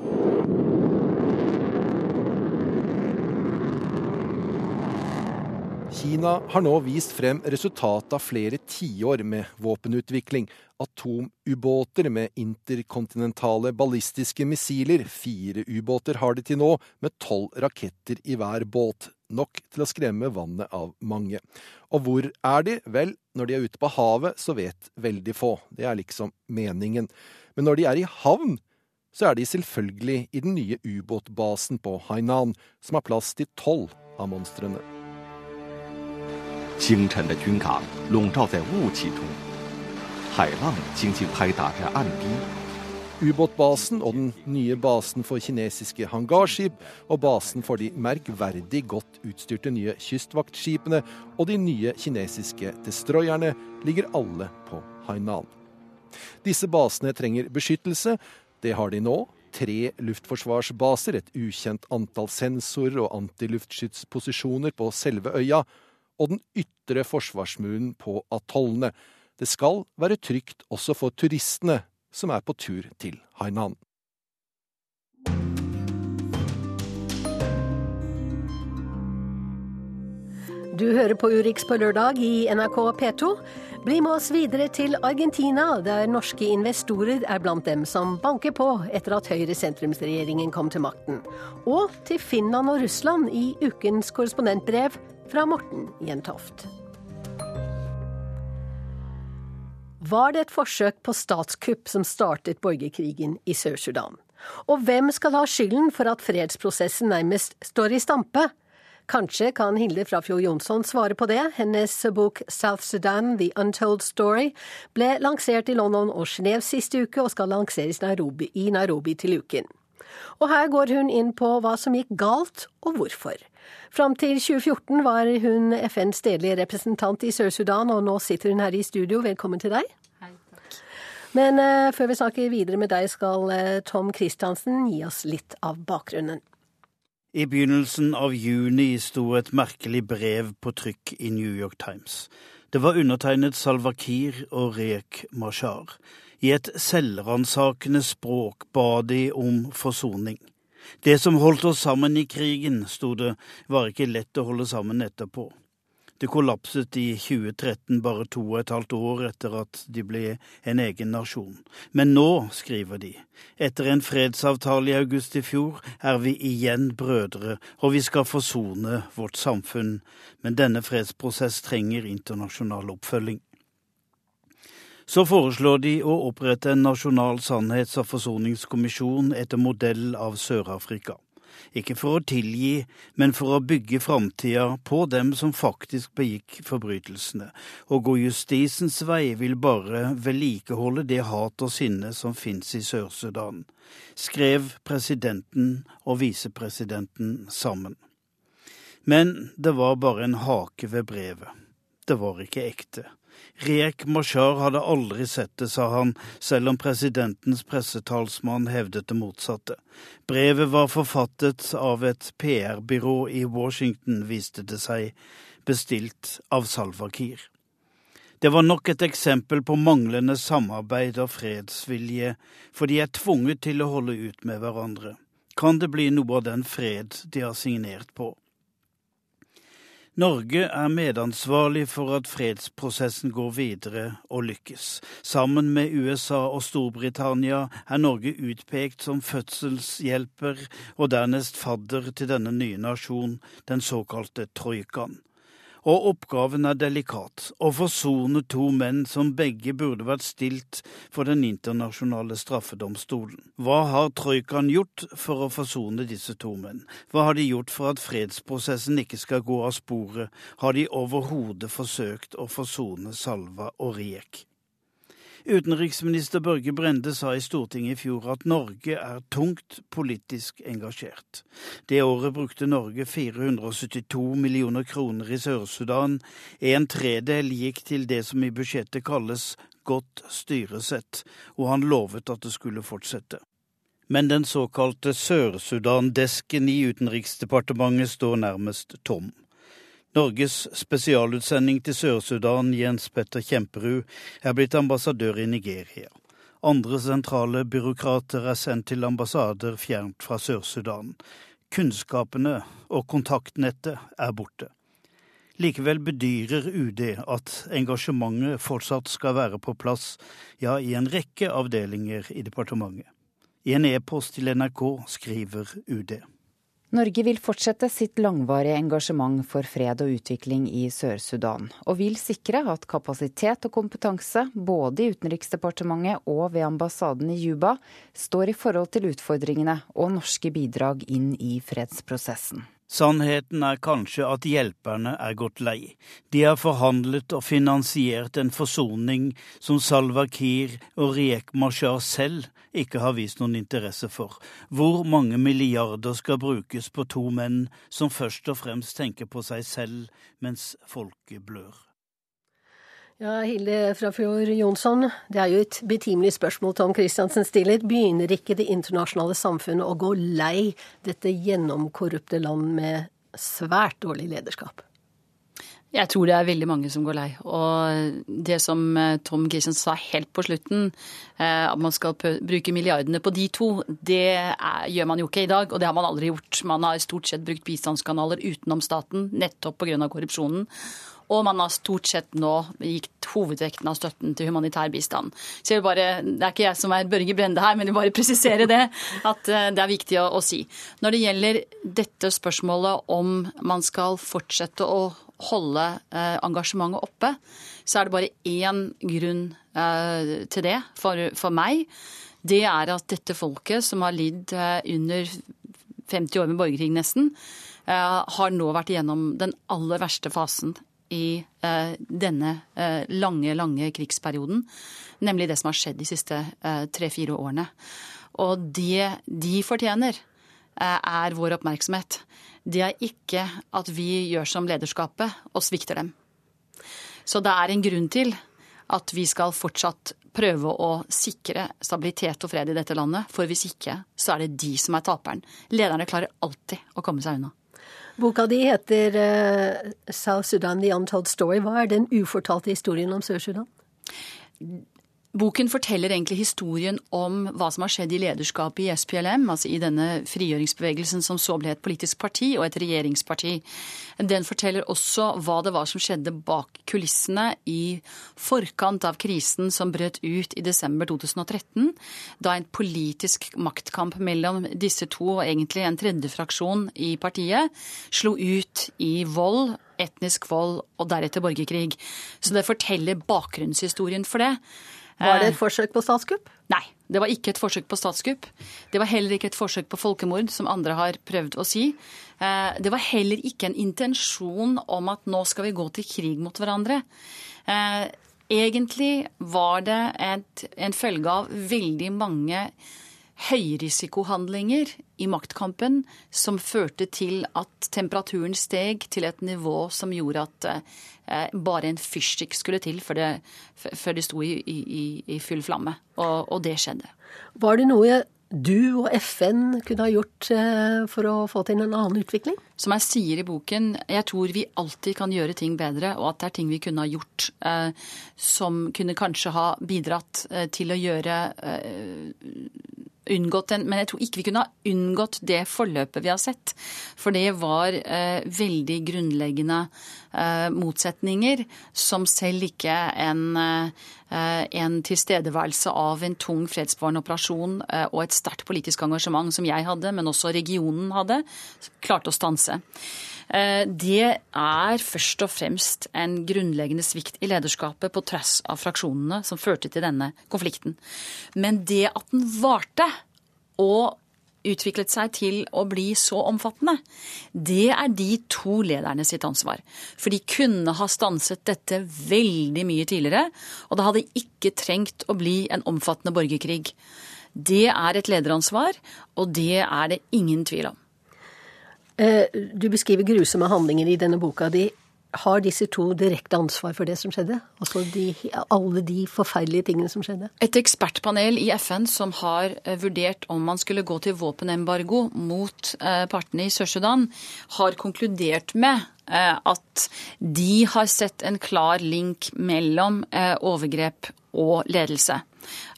[SPEAKER 12] Kina har nå vist frem resultatet av flere tiår med våpenutvikling. Atomubåter med interkontinentale ballistiske missiler. Fire ubåter har de til nå, med tolv raketter i hver båt. Nok til å skremme vannet av mange. Og hvor er de? Vel, når de er ute på havet, så vet veldig få. Det er liksom meningen. Men når de er i havn, så er de selvfølgelig i den nye ubåtbasen på Hainan, som har plass til tolv av monstrene. 清晨的军港笼罩在雾气中，海浪轻轻拍打着岸堤， ubåtbasen og den nye basen for kinesiske hangarskip, og basen for de merkverdig godt utstyrte nye kystvaktskipene og de nye kinesiske destroyerne ligger alle på Hainan. Disse basene trenger beskyttelse. Det har de nå. Tre luftforsvarsbaser, et ukjent antall sensorer og antiluftskytsposisjoner på selve øya, og den ytre forsvarsmuren på atollene. Det skal være trygt også for turistene som er på tur til Hainan.
[SPEAKER 2] Du hører på Urix på lørdag i NRK P2. Bli med oss videre til Argentina, der norske investorer er blant dem som banker på etter at Høyre-sentrumsregjeringen kom til makten. Og til Finland og Russland i ukens korrespondentbrev fra Morten Jentoft. Var det et forsøk på statskupp som startet borgerkrigen i Sør-Sudan? Og hvem skal ha skylden for at fredsprosessen nærmest står i stampe? Kanskje kan Hilde Frafjord Jonsson svare på det. Hennes bok South Sudan, The Untold Story, ble lansert i London og Genéve siste uke, og skal lanseres Nairobi, i Nairobi til uken. Og her går hun inn på hva som gikk galt, og hvorfor. Fram til 2014 var hun FNs stedlige representant i Sør-Sudan, og nå sitter hun her i studio. Velkommen til deg. Men uh, før vi snakker videre med deg, skal uh, Tom Christiansen gi oss litt av bakgrunnen.
[SPEAKER 13] I begynnelsen av juni sto et merkelig brev på trykk i New York Times. Det var undertegnet Salva Kiir og Rek Mashar. I et selvransakende språk ba de om forsoning. Det som holdt oss sammen i krigen, sto det, var ikke lett å holde sammen etterpå. Det kollapset i 2013, bare to og et halvt år etter at de ble en egen nasjon. Men nå, skriver de, etter en fredsavtale i august i fjor, er vi igjen brødre, og vi skal forsone vårt samfunn. Men denne fredsprosess trenger internasjonal oppfølging. Så foreslår de å opprette en nasjonal sannhets- og forsoningskommisjon etter modell av Sør-Afrika. Ikke for å tilgi, men for å bygge framtida på dem som faktisk begikk forbrytelsene. Å gå justisens vei vil bare vedlikeholde det hat og sinne som fins i Sør-Sudan, skrev presidenten og visepresidenten sammen. Men det var bare en hake ved brevet. Det var ikke ekte. Riek Mashar hadde aldri sett det, sa han, selv om presidentens pressetalsmann hevdet det motsatte. Brevet var forfattet av et PR-byrå i Washington, viste det seg, bestilt av Salva Kiir. Det var nok et eksempel på manglende samarbeid og fredsvilje, for de er tvunget til å holde ut med hverandre. Kan det bli noe av den fred de har signert på? Norge er medansvarlig for at fredsprosessen går videre og lykkes. Sammen med USA og Storbritannia er Norge utpekt som fødselshjelper og dernest fadder til denne nye nasjon, den såkalte troikaen og oppgaven er delikat å forsone to menn som begge burde vært stilt for Den internasjonale straffedomstolen. Hva har troikaen gjort for å forsone disse to menn? Hva har de gjort for at fredsprosessen ikke skal gå av sporet? Har de overhodet forsøkt å forsone Salva og Riek? Utenriksminister Børge Brende sa i Stortinget i fjor at Norge er tungt politisk engasjert. Det året brukte Norge 472 millioner kroner i Sør-Sudan. En tredel gikk til det som i budsjettet kalles godt styresett, og han lovet at det skulle fortsette. Men den såkalte Sør-Sudan-desken i Utenriksdepartementet står nærmest tom. Norges spesialutsending til Sør-Sudan, Jens Petter Kjemperud, er blitt ambassadør i Nigeria. Andre sentrale byråkrater er sendt til ambassader fjernt fra Sør-Sudan. Kunnskapene og kontaktnettet er borte. Likevel bedyrer UD at engasjementet fortsatt skal være på plass, ja, i en rekke avdelinger i departementet. I en e-post til NRK skriver UD.
[SPEAKER 14] Norge vil fortsette sitt langvarige engasjement for fred og utvikling i Sør-Sudan, og vil sikre at kapasitet og kompetanse, både i Utenriksdepartementet og ved ambassaden i Juba, står i forhold til utfordringene og norske bidrag inn i fredsprosessen.
[SPEAKER 13] Sannheten er kanskje at hjelperne er gått lei. De har forhandlet og finansiert en forsoning som Salwa Kiir og Riek Mashar selv ikke har vist noen interesse for. Hvor mange milliarder skal brukes på to menn som først og fremst tenker på seg selv mens folket blør?
[SPEAKER 2] Ja, Hilde Frafjord Jonsson, det er jo et betimelig spørsmål Tom Christiansen stiller. Begynner ikke det internasjonale samfunnet å gå lei dette gjennomkorrupte land med svært dårlig lederskap?
[SPEAKER 15] Jeg tror det er veldig mange som går lei. Og det som eh, Tom Christiansen sa helt på slutten, eh, at man skal bruke milliardene på de to, det er, gjør man jo ikke i dag. Og det har man aldri gjort. Man har stort sett brukt bistandskanaler utenom staten, nettopp pga. korrupsjonen. Og man har stort sett nå gitt hovedvekten av støtten til humanitær bistand. Så jeg vil bare, Det er ikke jeg som er Børge Brende her, men jeg vil bare presisere det. At eh, det er viktig å, å si. Når det gjelder dette spørsmålet om man skal fortsette å holde eh, engasjementet oppe, så er det bare én grunn eh, til det for, for, meg. Det er at dette folket, som har lidd eh, under 50 år med borgerkrig nesten, eh, har nå vært igjennom den aller verste fasen i eh, denne eh, lange, lange krigsperioden. Nemlig det som har skjedd de siste eh, tre-fire årene. Og det de fortjener, er vår oppmerksomhet. Det er ikke at vi gjør som lederskapet og svikter dem. Så det er en grunn til at vi skal fortsatt prøve å sikre stabilitet og fred i dette landet. For hvis ikke, så er det de som er taperen. Lederne klarer alltid å komme seg unna.
[SPEAKER 2] Boka di heter uh, South Sudan The Untold Story. Hva er den ufortalte historien om Sør-Sudan?
[SPEAKER 15] Boken forteller egentlig historien om hva som har skjedd i lederskapet i SPLM, altså i denne frigjøringsbevegelsen som så ble et politisk parti og et regjeringsparti. Den forteller også hva det var som skjedde bak kulissene i forkant av krisen som brøt ut i desember 2013, da en politisk maktkamp mellom disse to, og egentlig en tredje fraksjon i partiet, slo ut i vold etnisk vold og deretter borgerkrig. Så det forteller bakgrunnshistorien for det.
[SPEAKER 2] Var det et forsøk på statskupp?
[SPEAKER 15] Nei, det var ikke et forsøk på statskupp. Det var heller ikke et forsøk på folkemord, som andre har prøvd å si. Eh, det var heller ikke en intensjon om at nå skal vi gå til krig mot hverandre. Eh, egentlig var det et, en følge av veldig mange høyrisikohandlinger i maktkampen som førte til at temperaturen steg til et nivå som gjorde at eh, bare en fyrstikk skulle til før det, før det sto i, i, i, full flamme. Og, og, det skjedde.
[SPEAKER 2] Var det noe du og FN kunne ha gjort eh, for å få til en annen utvikling?
[SPEAKER 15] Som jeg sier i boken, jeg tror vi alltid kan gjøre ting bedre, og at det er ting vi kunne ha gjort eh, som kunne kanskje ha bidratt til å gjøre unngått den, men jeg tror ikke vi kunne ha unngått det forløpet vi har sett. For det var eh, veldig grunnleggende eh, motsetninger som selv ikke en, eh, en tilstedeværelse av en tung fredsbevarende operasjon eh, og et sterkt politisk engasjement som jeg hadde, men også regionen hadde, klarte å stanse. Eh, det er først og fremst en grunnleggende svikt i lederskapet på tross av fraksjonene som førte til denne konflikten. Men det at den varte og utviklet seg til å bli så omfattende, det er de to lederne sitt ansvar. For de kunne ha stanset dette veldig mye tidligere, og det hadde ikke trengt å bli en omfattende borgerkrig. Det er et lederansvar, og det er det ingen tvil om.
[SPEAKER 2] Eh, du beskriver grusomme handlinger i denne boka di. Har disse to direkte ansvar for det som skjedde? Altså de, alle de forferdelige tingene som skjedde?
[SPEAKER 15] Et ekspertpanel i FN som har eh, vurdert om man skulle gå til våpenembargo mot eh, partene i Sør-Sudan, har konkludert med at de har sett en klar link mellom overgrep og ledelse.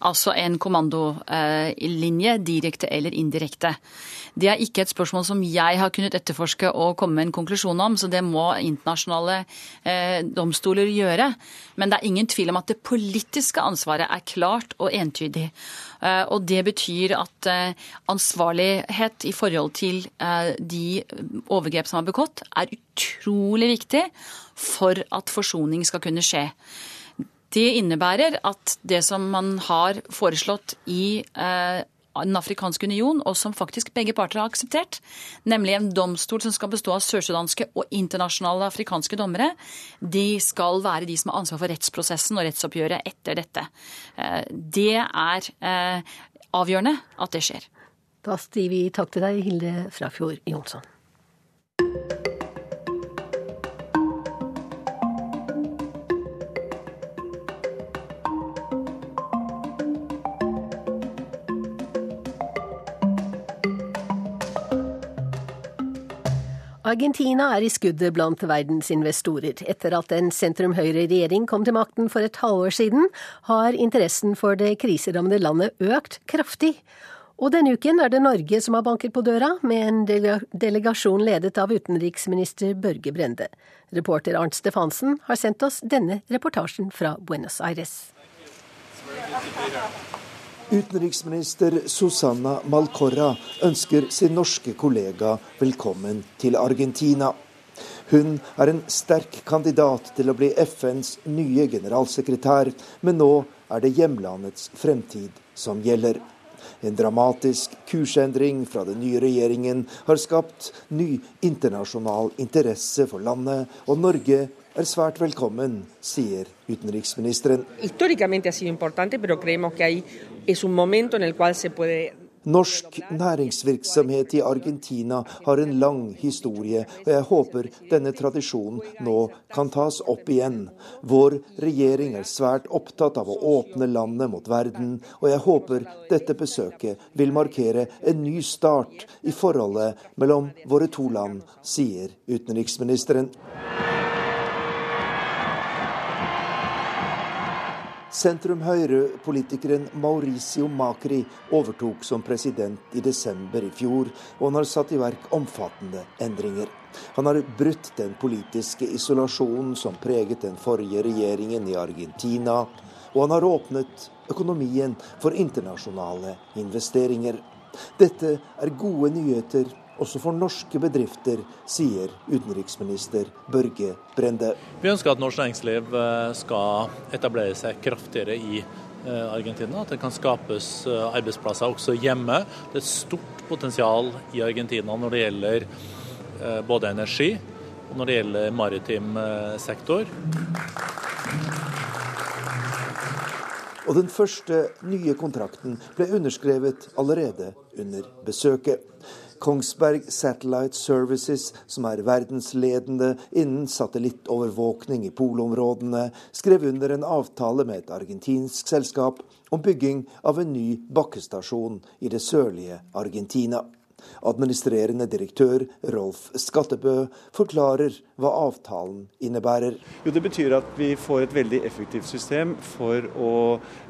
[SPEAKER 15] Altså en kommandolinje, direkte eller indirekte. Det er ikke et spørsmål som jeg har kunnet etterforske og komme med en konklusjon om, så det må internasjonale eh, domstoler gjøre. Men det er ingen tvil om at det politiske ansvaret er klart og entydig. Eh, og det betyr at eh, ansvarlighet i forhold til eh, de overgrep som er begått, er utrolig viktig for at forsoning skal kunne skje. Det innebærer at det som man har foreslått i Den afrikanske union, og som faktisk begge parter har akseptert, nemlig en domstol som skal bestå av sørsudanske og internasjonale afrikanske dommere, de skal være de som har ansvar for rettsprosessen og rettsoppgjøret etter dette. Eh, det er eh, avgjørende at det skjer.
[SPEAKER 2] Da sier vi takk til deg, Hilde Frafjord Jonsson. Argentina er i skuddet blant verdens investorer. Etter at en sentrum-høyre-regjering kom til makten for et halvår siden, har interessen for det kriserammede landet økt kraftig. Og denne uken er det Norge som har banket på døra, med en delegasjon ledet av utenriksminister Børge Brende. Reporter Arnt Stefansen har sendt oss denne reportasjen fra Buenos Aires.
[SPEAKER 16] Utenriksminister Susanna Malcorra ønsker sin norske kollega velkommen til Argentina. Hun er en sterk kandidat til å bli FNs nye generalsekretær, men nå er det hjemlandets fremtid som gjelder. En dramatisk kursendring fra den nye regjeringen har skapt ny internasjonal interesse for landet, og Norge er svært velkommen, sier utenriksministeren. Norsk næringsvirksomhet i Argentina har en lang historie, og jeg håper denne tradisjonen nå kan tas opp igjen. Vår regjering er svært opptatt av å åpne landet mot verden, og jeg håper dette besøket vil markere en ny start i forholdet mellom våre to land, sier utenriksministeren. Sentrum-høyre-politikeren Mauricio Macri overtok som president i desember i fjor, og han har satt i verk omfattende endringer. Han har brutt den politiske isolasjonen som preget den forrige regjeringen i Argentina, og han har åpnet økonomien for internasjonale investeringer. Dette er gode nyheter også for norske bedrifter, sier utenriksminister Børge Brende.
[SPEAKER 17] Vi ønsker at norsk næringsliv eh, skal etablere seg kraftigere i eh, Argentina. At det kan skapes eh, arbeidsplasser også hjemme. Det er et stort potensial i Argentina når det gjelder både energi og når det gjelder maritim sektor.
[SPEAKER 16] Og den første nye kontrakten ble underskrevet allerede under besøket. Kongsberg Satellite Services, som er verdensledende innen satellittovervåkning i polområdene, skrev under en avtale med et argentinsk selskap om bygging av en ny bakkestasjon i det sørlige Argentina. Administrerende direktør Rolf Skattebø forklarer hva avtalen innebærer.
[SPEAKER 18] Jo, det betyr at vi får et veldig effektivt system for å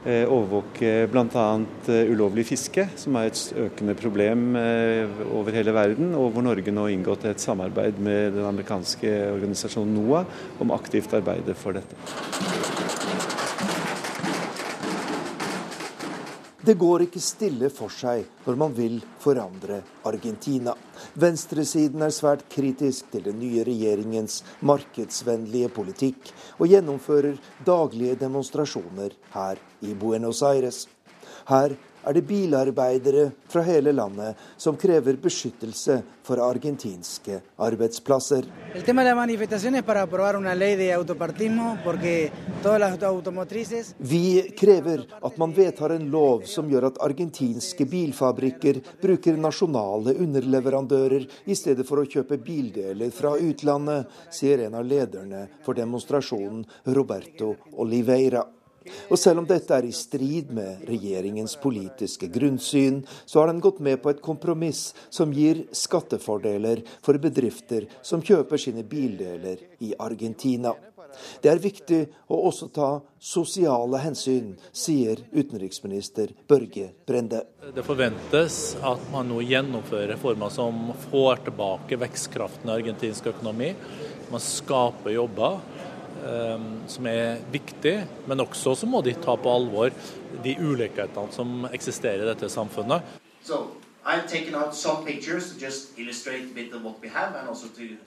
[SPEAKER 18] eh, overvåke bl.a. Eh, ulovlig fiske, som er et økende problem eh, over hele verden, og hvor Norge nå har inngått et samarbeid med den amerikanske organisasjonen NOAH om aktivt arbeide for dette.
[SPEAKER 16] Det går ikke stille for seg når man vil forandre Argentina. Venstresiden er svært kritisk til den nye regjeringens markedsvennlige politikk, og gjennomfører daglige demonstrasjoner her i Buenos Aires. Her er det bilarbeidere fra hele landet som krever beskyttelse for argentinske arbeidsplasser. Vi krever at man vedtar en lov som gjør at argentinske bilfabrikker bruker nasjonale underleverandører i stedet for å kjøpe bildeler fra utlandet, sier en av lederne for demonstrasjonen, Roberto Oliveira. Og selv om dette er i strid med regjeringens politiske grunnsyn, så har den gått med på et kompromiss som gir skattefordeler for bedrifter som kjøper sine bildeler i Argentina. Det er viktig å også ta sosiale hensyn, sier utenriksminister Børge Brende.
[SPEAKER 17] Det forventes at man nå gjennomfører reformer som får tilbake vekstkraften i argentinsk økonomi. Man skaper jobber som er viktig, men også så må de ta på alvor de ulikhetene som eksisterer i dette samfunnet. So,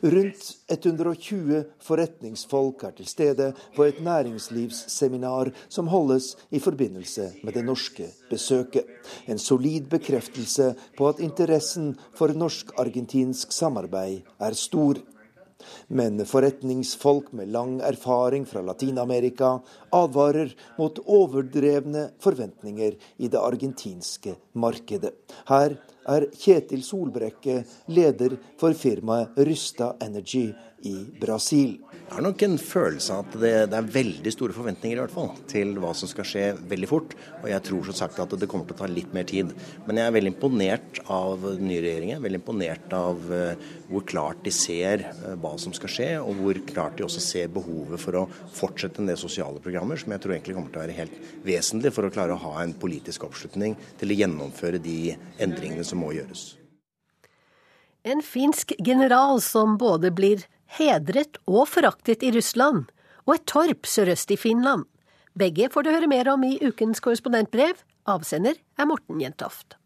[SPEAKER 16] Rundt 120 forretningsfolk er til stede på et næringslivsseminar som holdes i forbindelse med det norske besøket. En solid bekreftelse på at interessen for norsk-argentinsk samarbeid er stor. Men forretningsfolk med lang erfaring fra Latin-Amerika advarer mot overdrevne forventninger i det argentinske markedet. Her er Kjetil Solbrekke leder for firmaet Rysta Energy i Brasil.
[SPEAKER 19] Jeg har nok en følelse av at det, det, er veldig store forventninger i hvert fall til hva som skal skje veldig fort. Og jeg tror som sagt at det kommer til å ta litt mer tid. Men jeg er veldig imponert av den nye regjeringen. Veldig imponert av uh, hvor klart de ser uh, hva som skal skje, og hvor klart de også ser behovet for å fortsette en del sosiale programmer, som jeg tror egentlig kommer til å være helt vesentlig for å klare å ha en politisk oppslutning til å gjennomføre de endringene som må gjøres.
[SPEAKER 2] En finsk general som både blir hedret og foraktet i Russland, og et torp sørøst i Finland. Begge får du høre mer om i ukens korrespondentbrev. Avsender er Morten Jentoft.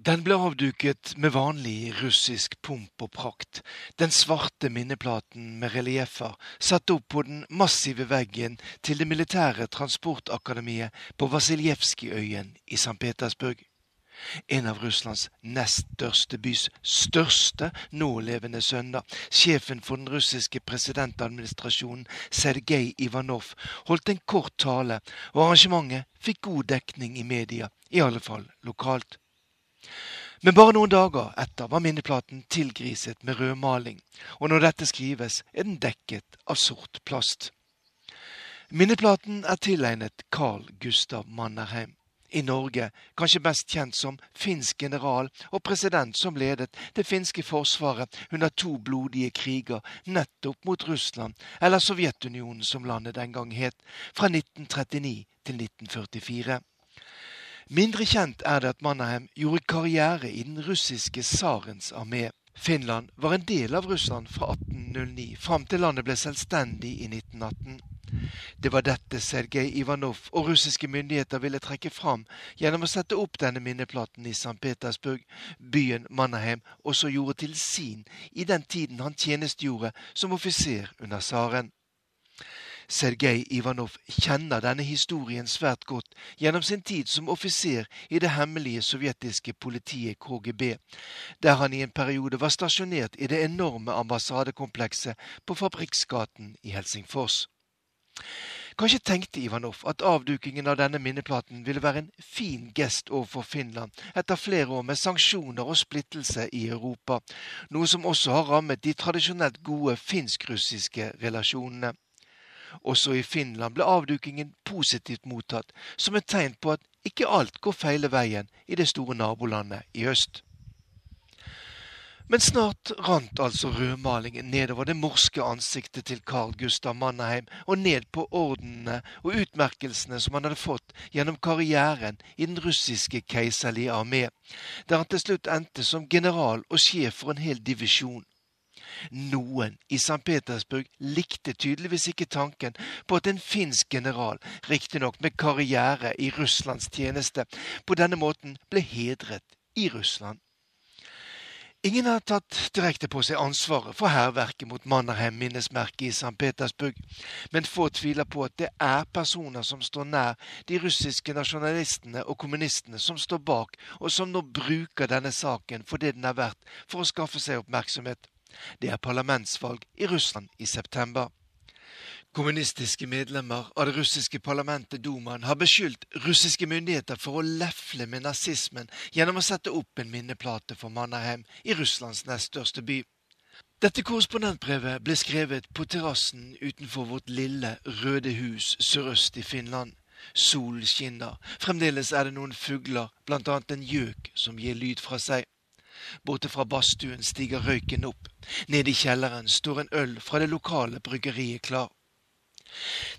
[SPEAKER 20] Den ble avduket med vanlig russisk pomp og prakt, den svarte minneplaten med relieffer satt opp på den massive veggen til det militære transportakademiet på Vasiljevskijøyen i St. Petersburg en av Russlands nest største bys største nålevende søndag. sjefen for den russiske presidentadministrasjonen, Sergej Ivanov, holdt en kort tale, og arrangementet fikk god dekning i media, i alle fall lokalt. Men bare noen dager etter var minneplaten tilgriset med rødmaling, og når dette skrives, er den dekket av sort plast. Minneplaten er tilegnet Carl Gustav Mannerheim i Norge, kanskje best kjent som finsk general og president som ledet det finske forsvaret under to blodige kriger nettopp mot Russland, eller Sovjetunionen som landet den gang het, fra 1939 til 1944. Mindre kjent er det at Mannerheim gjorde karriere i den russiske tsarens armé. Finland var en del av Russland fra 1809 fram til landet ble selvstendig i 1918. Det var dette Sergej Ivanov og russiske myndigheter ville trekke fram gjennom å sette opp denne minneplaten i St. Petersburg, byen Mannerheim også gjorde til sin i den tiden han tjenestegjorde som offiser under tsaren. Sergej Ivanov kjenner denne historien svært godt gjennom sin tid som offiser i det hemmelige sovjetiske politiet KGB, der han i en periode var stasjonert i det enorme ambassadekomplekset på Fabriksgaten i Helsingfors. Kanskje tenkte Ivanov at avdukingen av denne minneplaten ville være en fin gest overfor Finland etter flere år med sanksjoner og splittelse i Europa, noe som også har rammet de tradisjonelt gode finsk-russiske relasjonene. Også i Finland ble avdukingen positivt mottatt, som et tegn på at ikke alt går feile veien i det store nabolandet i øst. Men snart rant altså rødmalingen nedover det morske ansiktet til Carl Gustav Mannerheim og ned på ordenene og utmerkelsene som han hadde fått gjennom karrieren i den russiske keiserlige armé, der han til slutt endte som general og sjef for en hel divisjon. Noen i St. Petersburg likte tydeligvis ikke tanken på at en finsk general, riktignok med karriere i Russlands tjeneste, på denne måten ble hedret i Russland. Ingen har tatt direkte på seg ansvaret for hærverket mot Mannerheim minnesmerket i St. Petersburg, men få tviler på at det er personer som står nær de russiske nasjonalistene og kommunistene som står bak, og som nå bruker denne saken for det den er verdt, for å skaffe seg oppmerksomhet. Det er parlamentsvalg i Russland i september. Kommunistiske medlemmer av det russiske parlamentet Dumaen har beskyldt russiske myndigheter for å lefle med nazismen gjennom å sette opp en minneplate for Mannerheim i Russlands nest største by. Dette korrespondentbrevet ble skrevet på terrassen utenfor vårt lille, røde hus sørøst i Finland. Solen skinner, fremdeles er det noen fugler, blant annet en gjøk som gir lyd fra seg. Borte fra badstuen stiger røyken opp. Nede i kjelleren står en øl fra det lokale bryggeriet klar.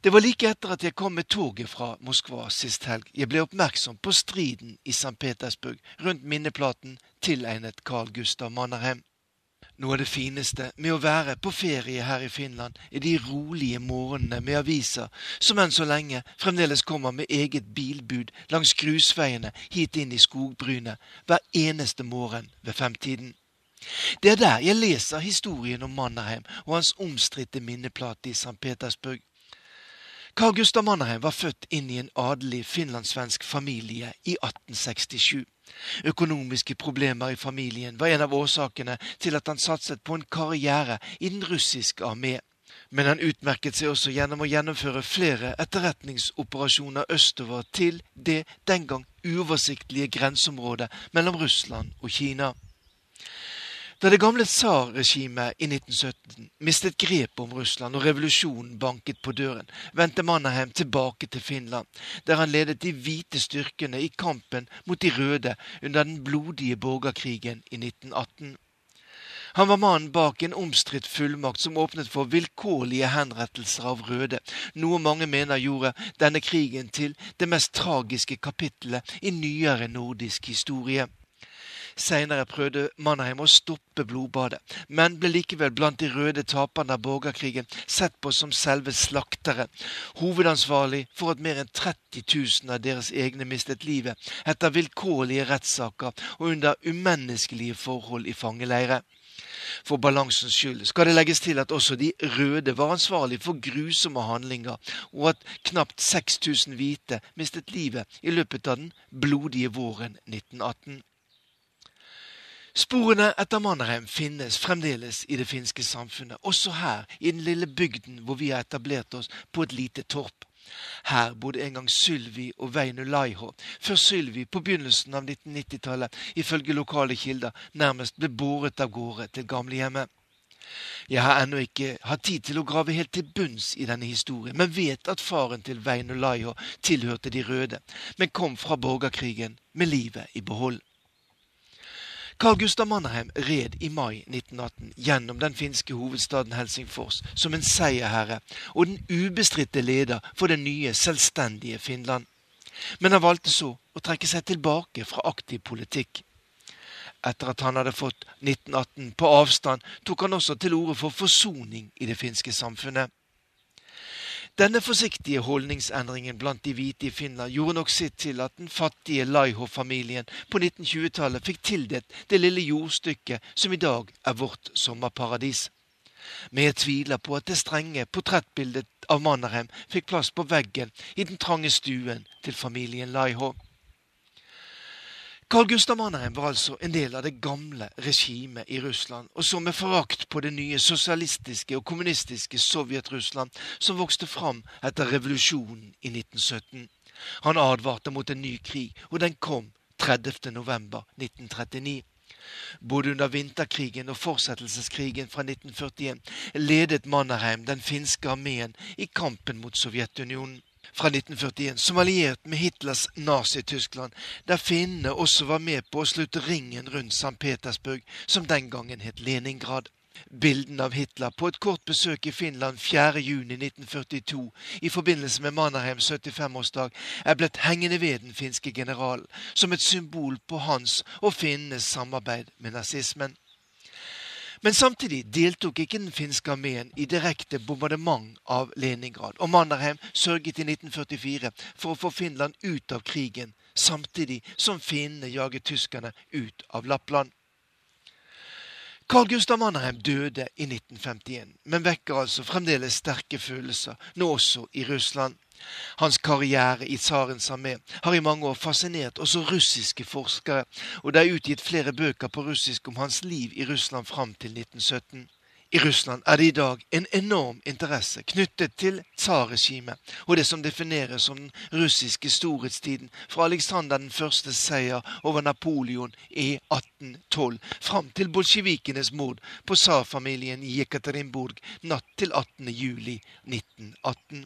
[SPEAKER 20] Det var like etter at jeg kom med toget fra Moskva sist helg jeg ble oppmerksom på striden i St. Petersburg rundt minneplaten tilegnet Carl Gustav Mannerheim. Noe av det fineste med å være på ferie her i Finland, er de rolige morgenene med aviser som enn så lenge fremdeles kommer med eget bilbud langs grusveiene hit inn i skogbrynet hver eneste morgen ved femtiden. Det er der jeg leser historien om Mannerheim og hans omstridte minneplate i St. Petersburg. Carl Gustav Mannerheim var født inn i en adelig finlandssvensk familie i 1867. Økonomiske problemer i familien var en av årsakene til at han satset på en karriere i den russiske armé. Men han utmerket seg også gjennom å gjennomføre flere etterretningsoperasjoner østover til det den gang uoversiktlige grenseområdet mellom Russland og Kina. Da det gamle tsarregimet i 1917 mistet grepet om Russland og revolusjonen banket på døren, vendte Mannerheim tilbake til Finland, der han ledet de hvite styrkene i kampen mot de røde under den blodige borgerkrigen i 1918. Han var mannen bak en omstridt fullmakt som åpnet for vilkårlige henrettelser av røde, noe mange mener gjorde denne krigen til det mest tragiske kapittelet i nyere nordisk historie. Seinere prøvde Mannerheim å stoppe blodbadet, men ble likevel blant de røde taperne av borgerkrigen sett på som selve slakteren, hovedansvarlig for at mer enn 30 000 av deres egne mistet livet etter vilkårlige rettssaker og under umenneskelige forhold i fangeleire. For balansens skyld skal det legges til at også de røde var ansvarlig for grusomme handlinger, og at knapt 6000 hvite mistet livet i løpet av den blodige våren 1918. Sporene etter Mannerheim finnes fremdeles i det finske samfunnet, også her i den lille bygden hvor vi har etablert oss på et lite torp. Her bodde en gang Sylvi og Veinu Laiho, før Sylvi på begynnelsen av 1990-tallet ifølge lokale kilder nærmest ble båret av gårde til gamlehjemmet. Jeg har ennå ikke hatt tid til å grave helt til bunns i denne historien, men vet at faren til Veinu Laiho tilhørte de røde, men kom fra borgerkrigen med livet i behold. Carl Gustav Mannerheim red i mai 1918 gjennom den finske hovedstaden Helsingfors som en seierherre og den ubestridte leder for det nye, selvstendige Finland. Men han valgte så å trekke seg tilbake fra aktiv politikk. Etter at han hadde fått 1918 på avstand, tok han også til orde for forsoning i det finske samfunnet. Denne forsiktige holdningsendringen blant de hvite i Finland gjorde nok sitt til at den fattige Laiho-familien på 1920-tallet fikk tildelt det lille jordstykket som i dag er vårt sommerparadis. Men jeg tviler på at det strenge portrettbildet av Mannerheim fikk plass på veggen i den trange stuen til familien Laiho. Carl Gustav Mannerheim var altså en del av det gamle regimet i Russland, og så med forakt på det nye sosialistiske og kommunistiske Sovjet-Russland som vokste fram etter revolusjonen i 1917. Han advarte mot en ny krig, og den kom 30. november 1939. Både under vinterkrigen og fortsettelseskrigen fra 1941 ledet Mannerheim den finske armeen i kampen mot Sovjetunionen fra 1941 som alliert med Hitlers Nazi-Tyskland, der finnene også var med på å slutte ringen rundt St. Petersburg, som den gangen het Leningrad. Bildene av Hitler på et kort besøk i Finland 4.6.1942 i forbindelse med Mannerheims 75-årsdag er blitt hengende ved den finske generalen, som et symbol på hans og finnenes samarbeid med nazismen. Men samtidig deltok ikke den finske armeen i direkte bombardement av Leningrad, og Mannerheim sørget i 1944 for å få Finland ut av krigen, samtidig som finnene jaget tyskerne ut av Lappland. Carl Gustav Mannerheim døde i 1951, men vekker altså fremdeles sterke følelser, nå også i Russland. Hans karriere i tsarens armé har i mange år fascinert også russiske forskere, og det er utgitt flere bøker på russisk om hans liv i Russland fram til 1917. I Russland er det i dag en enorm interesse knyttet til tsarregimet og det som defineres som den russiske storhetstiden fra Alexander den førstes seier over Napoleon i 1812 fram til bolsjevikenes mord på tsarfamilien i Jekaterinburg natt til 18. juli 1918.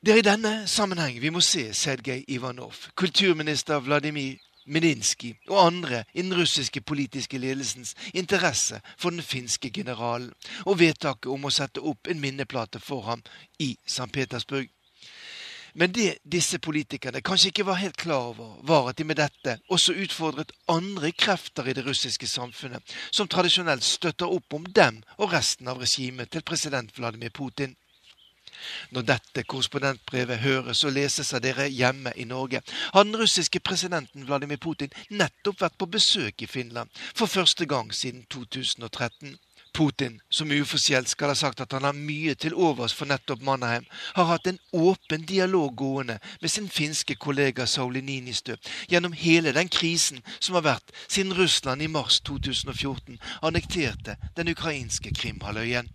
[SPEAKER 20] Det er i denne sammenheng vi må se Sergej Ivanov, kulturminister Vladimir Medinsky og andre i den russiske politiske ledelsens interesse for den finske generalen, og vedtaket om å sette opp en minneplate for ham i St. Petersburg. Men det disse politikerne kanskje ikke var helt klar over, var at de med dette også utfordret andre krefter i det russiske samfunnet, som tradisjonelt støtter opp om dem og resten av regimet til president Vladimir Putin. Når dette korrespondentbrevet høres og leses av dere hjemme i Norge, har den russiske presidenten Vladimir Putin nettopp vært på besøk i Finland for første gang siden 2013. Putin, som uforskjeldt skal ha sagt at han har mye til overs for nettopp Mannheim, har hatt en åpen dialog gående med sin finske kollega Sauli Ninistø gjennom hele den krisen som har vært siden Russland i mars 2014 annekterte den ukrainske Krimhalvøyen.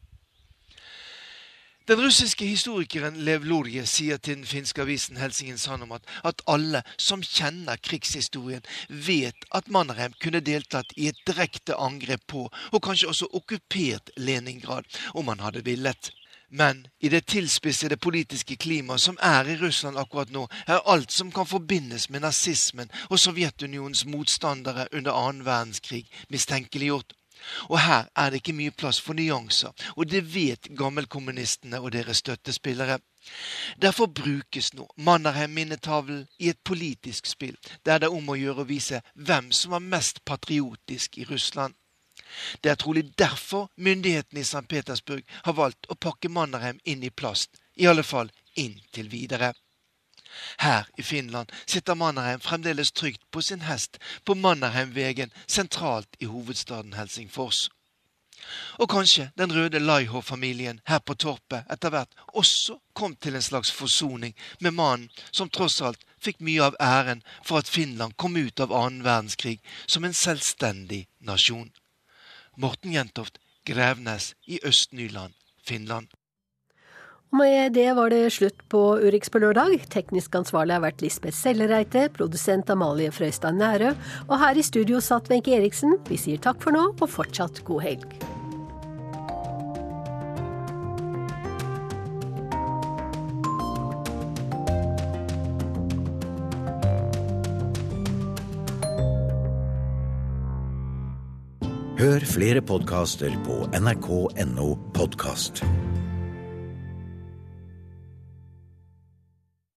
[SPEAKER 20] Den russiske historikeren Lev Lorje sier til den finske avisen Helsingin Sanomat at alle som kjenner krigshistorien, vet at Mannerheim kunne deltatt i et direkte angrep på, og kanskje også okkupert Leningrad, om han hadde villet. Men i det tilspissede politiske klimaet som er i Russland akkurat nå, er alt som kan forbindes med nazismen og Sovjetunionens motstandere under annen verdenskrig, mistenkeliggjort. Og her er det ikke mye plass for nyanser, og det vet gammelkommunistene og deres støttespillere. Derfor brukes nå Mannerheim-minnetavlen i et politisk spill, der det er om å gjøre å vise hvem som var mest patriotisk i Russland. Det er trolig derfor myndighetene i St. Petersburg har valgt å pakke Mannerheim inn i plast, i alle fall inntil videre. Her i Finland sitter Mannerheim fremdeles trygt på sin hest på Mannerheimvegen sentralt i hovedstaden Helsingfors. Og kanskje den røde Laiho-familien her på Torpet etter hvert også kom til en slags forsoning med mannen som tross alt fikk mye av æren for at Finland kom ut av annen verdenskrig som en selvstendig nasjon. Morten Jentoft, Grevnes i Øst-Nyland, Finland.
[SPEAKER 2] Med det var det slutt på Urix på lørdag. Teknisk ansvarlig har vært Lisbeth Sellereite, produsent Amalie Frøystad Nærø, og her i studio satt Wenche Eriksen. Vi sier takk for nå, og fortsatt god helg.
[SPEAKER 21] Hør flere podkaster på nrk.no podkast.